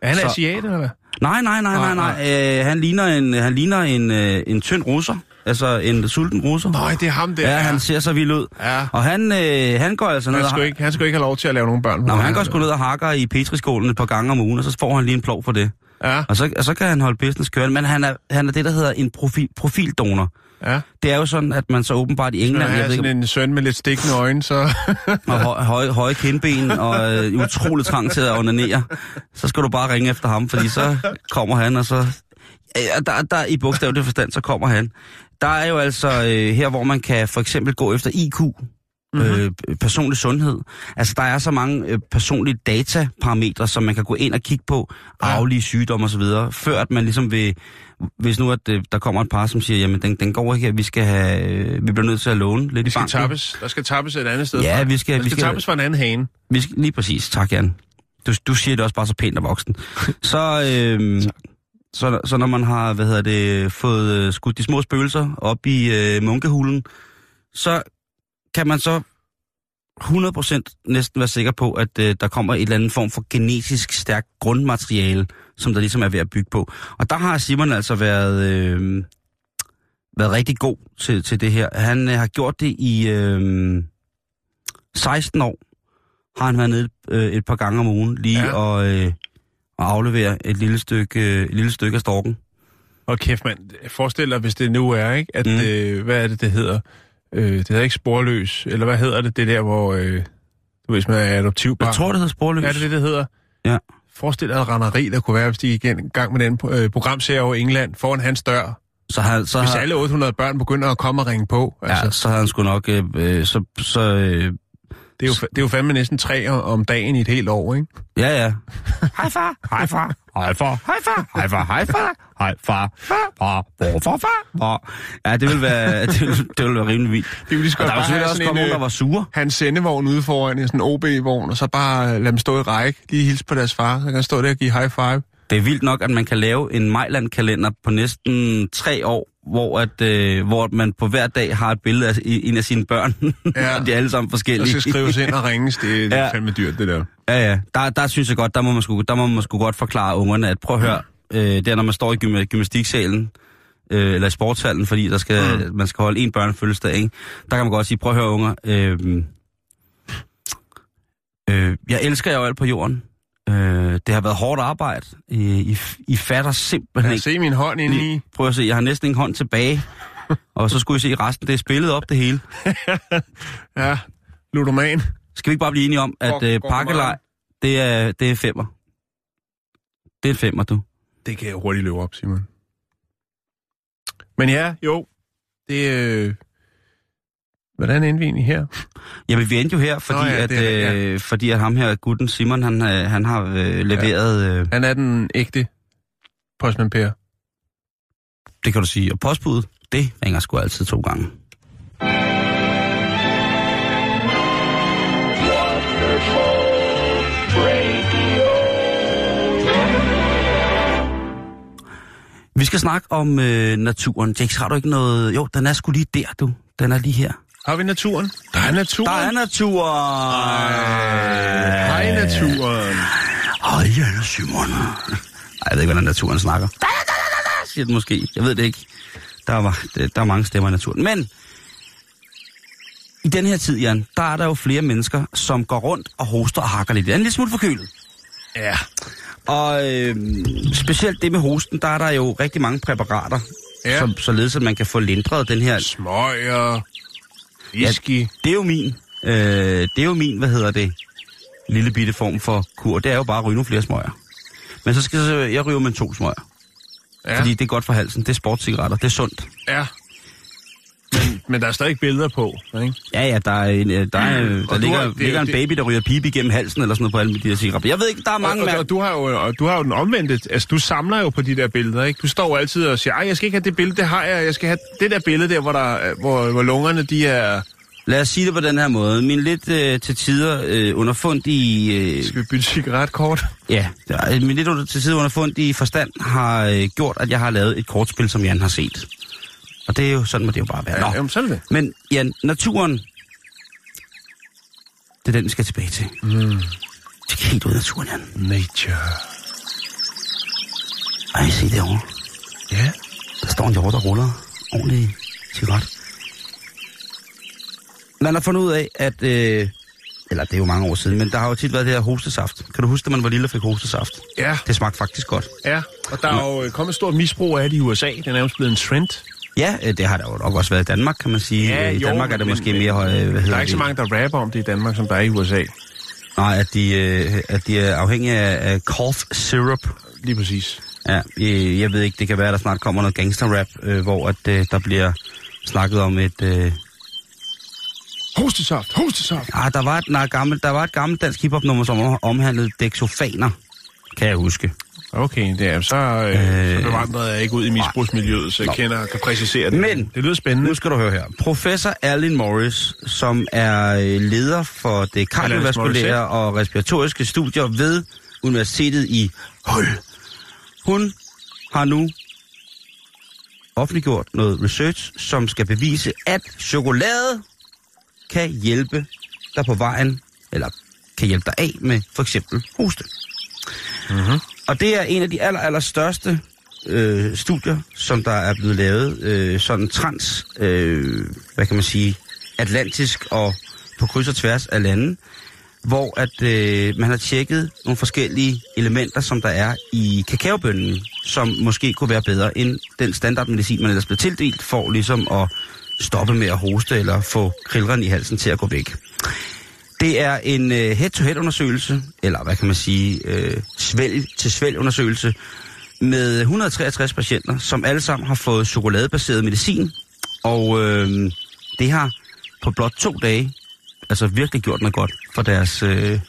Er han Så- asiat, eller hvad? Nej, nej, nej, nej, Nej, nej. Øh, han ligner en, han ligner en, øh, en tynd russer. Altså en sulten russer. Nej, det er ham der. Ja, han ser så vild ud. Ja. Og han, øh, han går altså ned Han og... skulle, ikke, han skulle ikke have lov til at lave nogle børn. Nå, men han går sgu ned og hakker i petriskålen et par gange om ugen, og så får han lige en plov for det. Ja, Og så, og så kan han holde business kørende. Men han er, han er det, der hedder en profil, profildonor. Ja. Det er jo sådan, at man så åbenbart i Når England... han Jeg er ved sådan ikke, en søn med lidt stikkende øjne, så... og høje, høje, høje kindben og øh, utrolig trang til at onanere, så skal du bare ringe efter ham, fordi så kommer han, og så... Ja, der, der, I bogstavelig forstand, så kommer han. Der er jo altså øh, her, hvor man kan for eksempel gå efter IQ, mm-hmm. øh, personlig sundhed. Altså, der er så mange øh, personlige dataparametre, som man kan gå ind og kigge på, arvelige sygdomme osv., før at man ligesom vil... Hvis nu at øh, der kommer et par, som siger, jamen den, den går ikke her, vi skal have, øh, vi bliver nødt til at låne lidt Vi i skal banken. tappes. Der skal tappes et andet sted Ja, fra. vi skal- Der vi skal, skal- tappes fra en anden hane. Vi skal, lige præcis. Tak, Jan. Du, du siger det også bare så pænt og voksen. Så, øhm, så, så når man har hvad hedder det, fået øh, skudt de små spøgelser op i øh, munkehulen, så kan man så 100% næsten være sikker på, at øh, der kommer et eller andet form for genetisk stærkt grundmateriale, som der ligesom er ved at bygge på. Og der har Simon altså været, øh, været rigtig god til, til det her. Han øh, har gjort det i øh, 16 år har han været nede øh, et par gange om ugen, lige Ja. og, øh, og aflevere et lille stykke, øh, et lille stykke af storken. Og kæft, mand. Forestil dig, hvis det nu er, ikke? At, Mm. mm. øh, hvad er det, det hedder? Øh, det hedder ikke sporløs. Eller hvad hedder det, det der, hvor... Øh, du ved, hvis man er adoptivbarn. Jeg tror, det hedder sporløs. Er det det, det hedder? Ja. Forestil dig et randeri, der kunne være, hvis de gik i gang med den øh, programserie over England foran hans dør. Så har, så Hvis har, alle 800 børn begynder at komme og ringe på. Altså, ja, så har han sgu nok... Øh, øh, så, så, øh, det, er jo, det er jo fandme næsten tre om- om dagen i et helt år, ikke? ja, ja. Hej far, hej far, hej far, hej far, hej far, hej far, hej far, far, far, far, far, far. Ja, det vil være, det vil, det vil være rimelig vildt. Det ville de sgu Og der var selvfølgelig også kommet en, nogen, der øh, var sure. hans sendevogn ude foran i sådan en OB-vogn, og så bare lade dem stå i række, lige hilse på deres far, så kan han stå der og give high five. Det er vildt nok, at man kan lave en Mejland-kalender på næsten tre år, hvor, at, øh, hvor man på hver dag har et billede af en af sine børn. Ja. og de er alle sammen Der forskellige. skal skrives ind og ringes, det, det er Ja. fandme dyrt, det der. Ja, ja. Der, der synes jeg godt, der må man sgu, der må man sgu godt forklare ungerne, at prøv at høre, øh, det er, når man står i gym, gymnastiksalen, øh, eller i sportshallen, fordi der skal, mm. man skal holde en børnefødselsdag, ikke? Der kan man godt sige, prøv at høre unger, øh, øh, jeg elsker jer jo alt på jorden. Øh, det har været hårdt arbejde. I, I, I fatter simpelthen Kan jeg ikke. se min hånd inde i? Prøv at se, jeg har næsten ingen hånd tilbage. og så skulle I se resten, det er spillet op det hele. Ja, ludoman. Skal vi ikke bare blive enige om, at øh, pakkelej, det er, det er femmer. Det er femmer, du. Det kan jeg hurtigt løbe op, Simon. Men ja, jo. Det øh... Hvordan endte vi egentlig her? Jamen, vi endte jo her, fordi, Nå ja, at, er- øh, fordi at ham her, gutten Simon, han, øh, han har øh, leveret, øh, Han er den ægte postman Per. det kan du sige, og postbuddet, det ringer sgu altid to gange. Vi skal snakke om øh, naturen. Jakes, har du ikke noget... Jo, den er sgu lige der, du. Den er lige her. Har vi naturen? Der er naturen. Der er naturen! Hej, naturen. Hej, Janne Simon. Ej, jeg ved ikke, hvordan naturen snakker. Da, da, da, da, da, siger den måske. Jeg ved det ikke. Der, var, der er mange stemmer i naturen. Men i den her tid, Jan, der er der jo flere mennesker, som går rundt og hoster og hakker lidt. Det er en lille smule forkølet. Ja. Og øh, specielt det med hosten, der er der jo rigtig mange præparater, Ja. som, således at man kan få lindret den her... Smøger. Whisky. Det er jo min, øh, det er jo min, hvad hedder det, lille bitte form for kur. Det er jo bare at ryge nogle flere smøger. Men så skal jeg, jeg ryge med to smøger. Ja. Fordi det er godt for halsen. Det er sportscigaretter. Det er sundt. ja. Men, men der er stadig billeder på, ikke? Ja, ja, der, er øh, der, er, der Og ligger, har- det- ligger en det- baby, der ryger pibe igennem halsen eller sådan noget på alle de her cigaretter. Jeg ved ikke, der er mange og, og, og, du har jo, og du har jo den omvendte. Altså, du samler jo på de der billeder, ikke? Du står jo altid og siger, ej, jeg skal ikke have det billede, det har jeg. Jeg skal have det der billede der, hvor, der, hvor, hvor lungerne, de er... Lad os sige det på den her måde. Min lidt øh, til tider øh, underfundige... Øh, Skal vi bytte cigaretkort? ja, der er- min lidt under, til tider underfundige forstand har øh, gjort, at jeg har lavet et kortspil, som Jan har set. Og det er jo sådan, må det jo bare være. Ja, Nå. jamen, sådan det. Men Jan, naturen, det er den, vi skal tilbage til. Mm. Vi skal helt ud af naturen, Jan. Nature. Ej, se derovre. Ja. Der står en hjort, der ruller ordentligt cigaret. Man har fundet ud af, at... Øh, eller det er jo mange år siden, men der har jo tit været det her hostesaft. Kan du huske, at man var lille og fik hostesaft? Ja, Det smagte faktisk godt. ja. Og der er jo øh, kommet et stort misbrug af det i USA. Det er nærmest blevet en trend. Ja, øh, det har der jo nok også været i Danmark, kan man sige. Ja, Øh, I jo, Danmark er det måske mere... høj- Hvad Der er ikke så det? mange, der rapper om det i Danmark, som der er i USA. Nej, at de, øh, at de er afhængige af, cough syrup. Lige præcis. Ja, øh, jeg ved ikke, det kan være, at der snart kommer noget gangsterrap, øh, hvor at, øh, der bliver snakket om et... Øh, Hostesaft, hostesaft. ah, der, var et, nej, gammelt, der var et gammelt dansk hiphop-nummer, som omhandlede dexofaner, kan jeg huske. Okay, det er, så, øh, Øh, så bevandret jeg ikke ud i misbrugsmiljøet, så jeg kender kan præcisere det. Men- det lyder spændende. Nu skal du høre her. Professor Alin Morris, som er øh, leder for det kardiovaskulære og respiratoriske studier ved Universitetet i Hull. Hun har nu offentliggjort noget research, som skal bevise, at chokolade kan hjælpe dig på vejen, eller kan hjælpe dig af med for eksempel hoste. Mhm. Og det er en af de aller, aller største øh, studier, som der er blevet lavet, øh, sådan trans, øh, hvad kan man sige, atlantisk og på kryds og tværs af lande. hvor at øh, man har tjekket nogle forskellige elementer, som der er i kakaobønnen, som måske kunne være bedre end den standardmedicin, man ellers bliver tildelt, for ligesom at stoppe med at hoste eller få krilleren i halsen til at gå væk. Det er en øh, head-to-head undersøgelse, eller hvad kan man sige, øh, svælg til svælg undersøgelse, med 163 patienter, som alle sammen har fået chokoladebaseret medicin, og øh, det har på blot to dage altså virkelig gjort noget godt for deres, øh,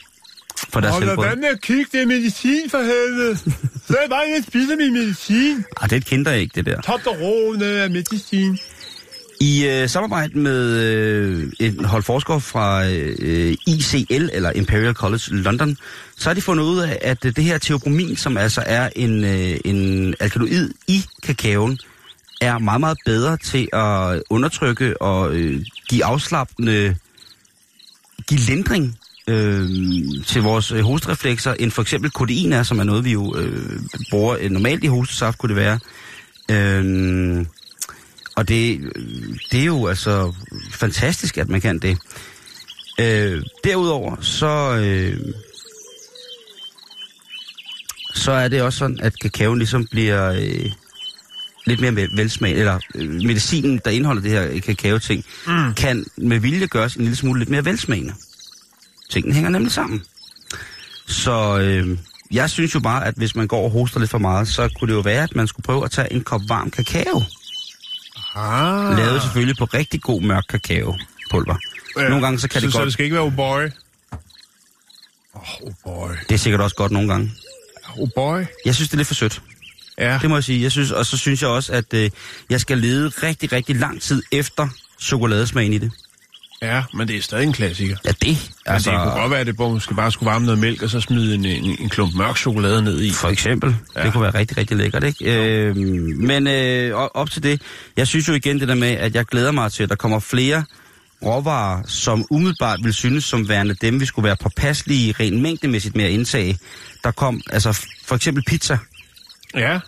for deres helbred. med at kigge, det medicin for helvede. Så er bare, jeg spiser min medicin. Ah, det er et kinderæg, det der. Toblerone er medicin. I øh, samarbejde med øh, en hold forskere fra øh, ICL, eller Imperial College London, så har de fundet ud af, at øh, det her teobromin, som altså er en, øh, en alkaloid i kakaoen, er meget, meget bedre til at undertrykke og øh, give afslappende, give lindring øh, til vores øh, end for eksempel kodein er, som er noget, vi jo øh, bruger øh, normalt i hostesaft, kunne det være. Øh, og det, det er jo altså fantastisk, at man kan det. Øh, derudover, så, øh, så er det også sådan, at kakaoen ligesom bliver øh, lidt mere vel- velsmag, eller øh, medicinen, der indeholder det her kakao-ting, mm. kan med vilje gøres en lille smule lidt mere velsmagende. Tingene hænger nemlig sammen. Så øh, jeg synes jo bare, at hvis man går og hoster lidt for meget, så kunne det jo være, at man skulle prøve at tage en kop varm kakao. Ah. Lavet selvfølgelig på rigtig god mørk kakaopulver. Ja. Nogle gange så kan så, det Så godt... det skal ikke være oh boy. Oh boy. Det er sikkert også godt nogle gange. Oh boy. Jeg synes, det er lidt for sødt. Ja. Det må jeg sige. Jeg synes, og så synes jeg også, at øh, jeg skal lede rigtig, rigtig lang tid efter chokoladesmagen i det. Ja, men det er stadig en klassiker. Ja, det. Altså... Altså, Men det kunne godt være, at det måske bare skulle varme noget mælk, og så smide en, en, en klump mørk chokolade ned i. for eksempel. Ja. Det kunne være rigtig, rigtig lækkert, ikke? Øh, men øh, op til det, jeg synes jo igen det der med, at jeg glæder mig til, at der kommer flere råvarer, som umiddelbart vil synes som værende dem, vi skulle være påpasselige rent mængdemæssigt med at indtage. Der kom, altså for eksempel pizza. Ja.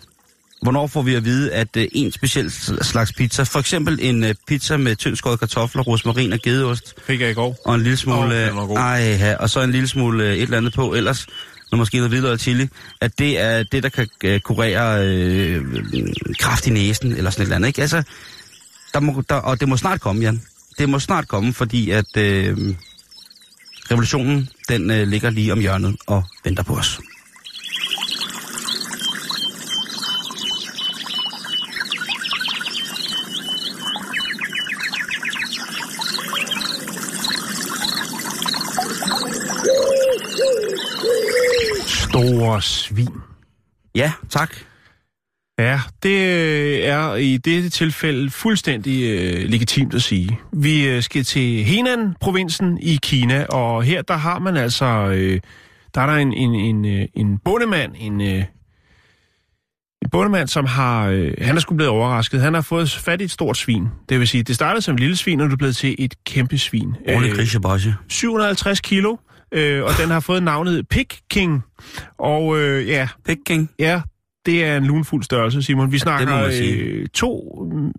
Hvornår får vi at vide, at øh, en speciel sl- slags pizza, for eksempel en øh, pizza med tyndskårede kartofler, rosmarin og gedeost, Fik jeg i går. og en lille smule... Øh, god. ej, ja, og så en lille smule øh, et eller andet på, ellers når måske noget hvidløg og chili, at det er det, der kan øh, kurere øh, kraft i næsen, eller sådan et eller andet, ikke? Altså, der må, der, og det må snart komme, Jan. Det må snart komme, fordi at øh, revolutionen, den øh, ligger lige om hjørnet og venter på os. Store svin. Ja, tak. Ja, det øh, er i dette tilfælde fuldstændig øh, legitimt at sige. Vi øh, skal til Henan-provinsen i Kina, og her der har man altså, øh, der er der en, en, en, øh, en bondemand, en, øh, en bondemand, som har, øh, han er sgu blevet overrasket. Han har fået fat i et stort svin. Det vil sige, det startede som et lille svin, og det er blevet til et kæmpe svin. Ordentlig Øh, grisebosje. 750 kilo, øh, og den har fået navnet Pig King. Og øh, ja, Peking. Ja, det er en lunfuld størrelse, Simon. Vi snakker sige. øh, to, mm,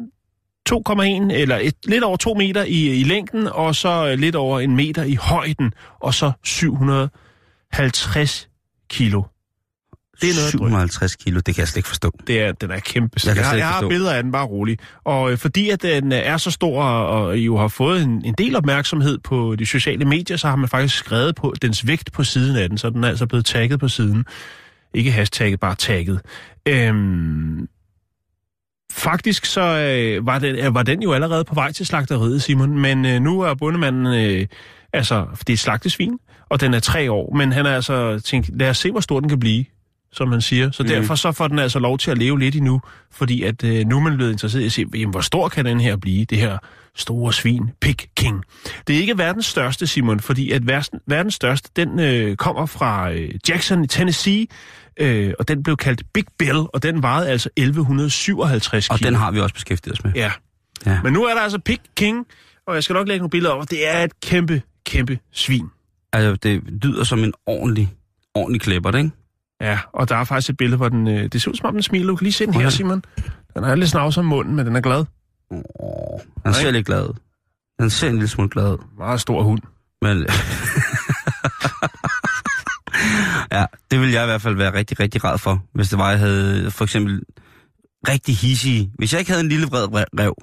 2,1 eller et, lidt over 2 meter i, i længden, og så øh, lidt over en meter i højden, og så 750 kilo. Det er noget at drømme. 750 kilo, det kan jeg slet ikke forstå. Det er, den er kæmpe. Jeg Jeg, slet jeg, har billeder af den, bare rolig. Og øh, fordi at den øh, er så stor og, jo har fået en, en del opmærksomhed på de sociale medier, så har man faktisk skrevet på dens vægt på siden af den, så den er altså blevet tagget på siden. Ikke hashtagget, bare tagget. Øhm, faktisk så øh, var, den, øh, var den jo allerede på vej til slagteriet, Simon, men øh, nu er bundemanden, øh, altså, det er slagtesvin, og den er tre år, men han er altså tænkt, lad os se, hvor stor den kan blive, som man siger. Så mm. derfor så får den altså lov til at leve lidt endnu, fordi at øh, nu er man blevet interesseret i at se, jamen, hvor stor kan den her blive, det her store svin, Pig King. Det er ikke verdens største, Simon, fordi at verden, verdens største, den øh, kommer fra øh, Jackson i Tennessee, øh, og den blev kaldt Big Bill, og den vejede altså 1157 Og kilo. den har vi også beskæftiget os med. Ja. Ja. Men nu er der altså Pig King, og jeg skal nok lægge nogle billeder og det er et kæmpe, kæmpe svin. Altså, det lyder som en ordentlig, ordentlig klipper, ikke? Ja, og der er faktisk et billede, hvor den, øh, det ser ud som om den smiler. Du kan lige se den her, Simon. Den er lidt snavs om munden, men den er glad. Oh, han ser lidt glad ud. Han ser en lille smule glad. Meget stor hund. Men... ja, det ville jeg i hvert fald være rigtig, rigtig rad for, hvis det var, jeg havde for eksempel rigtig hissige. Hvis jeg ikke havde en lille vred rev,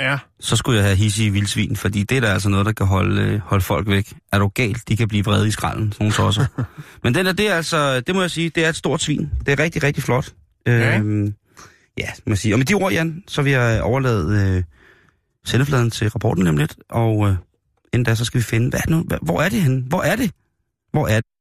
Ja. så skulle jeg have hissige vildsvin, fordi det er da altså noget, der kan holde, øh, holde folk væk. Er du galt? De kan blive vrede i skralden, sådan nogle tosser. Men den er, det er altså, det må jeg sige, det er et stort svin. Det er rigtig, rigtig flot. Ja. Øhm, ja, må jeg sige. Og med de ord, Jan, så vil jeg overlade øh, sendefladen til rapporten nemlig lidt, og øh, inden da, så skal vi finde, hvad er det nu? Hvor er det henne? Hvor er det? Hvor er det?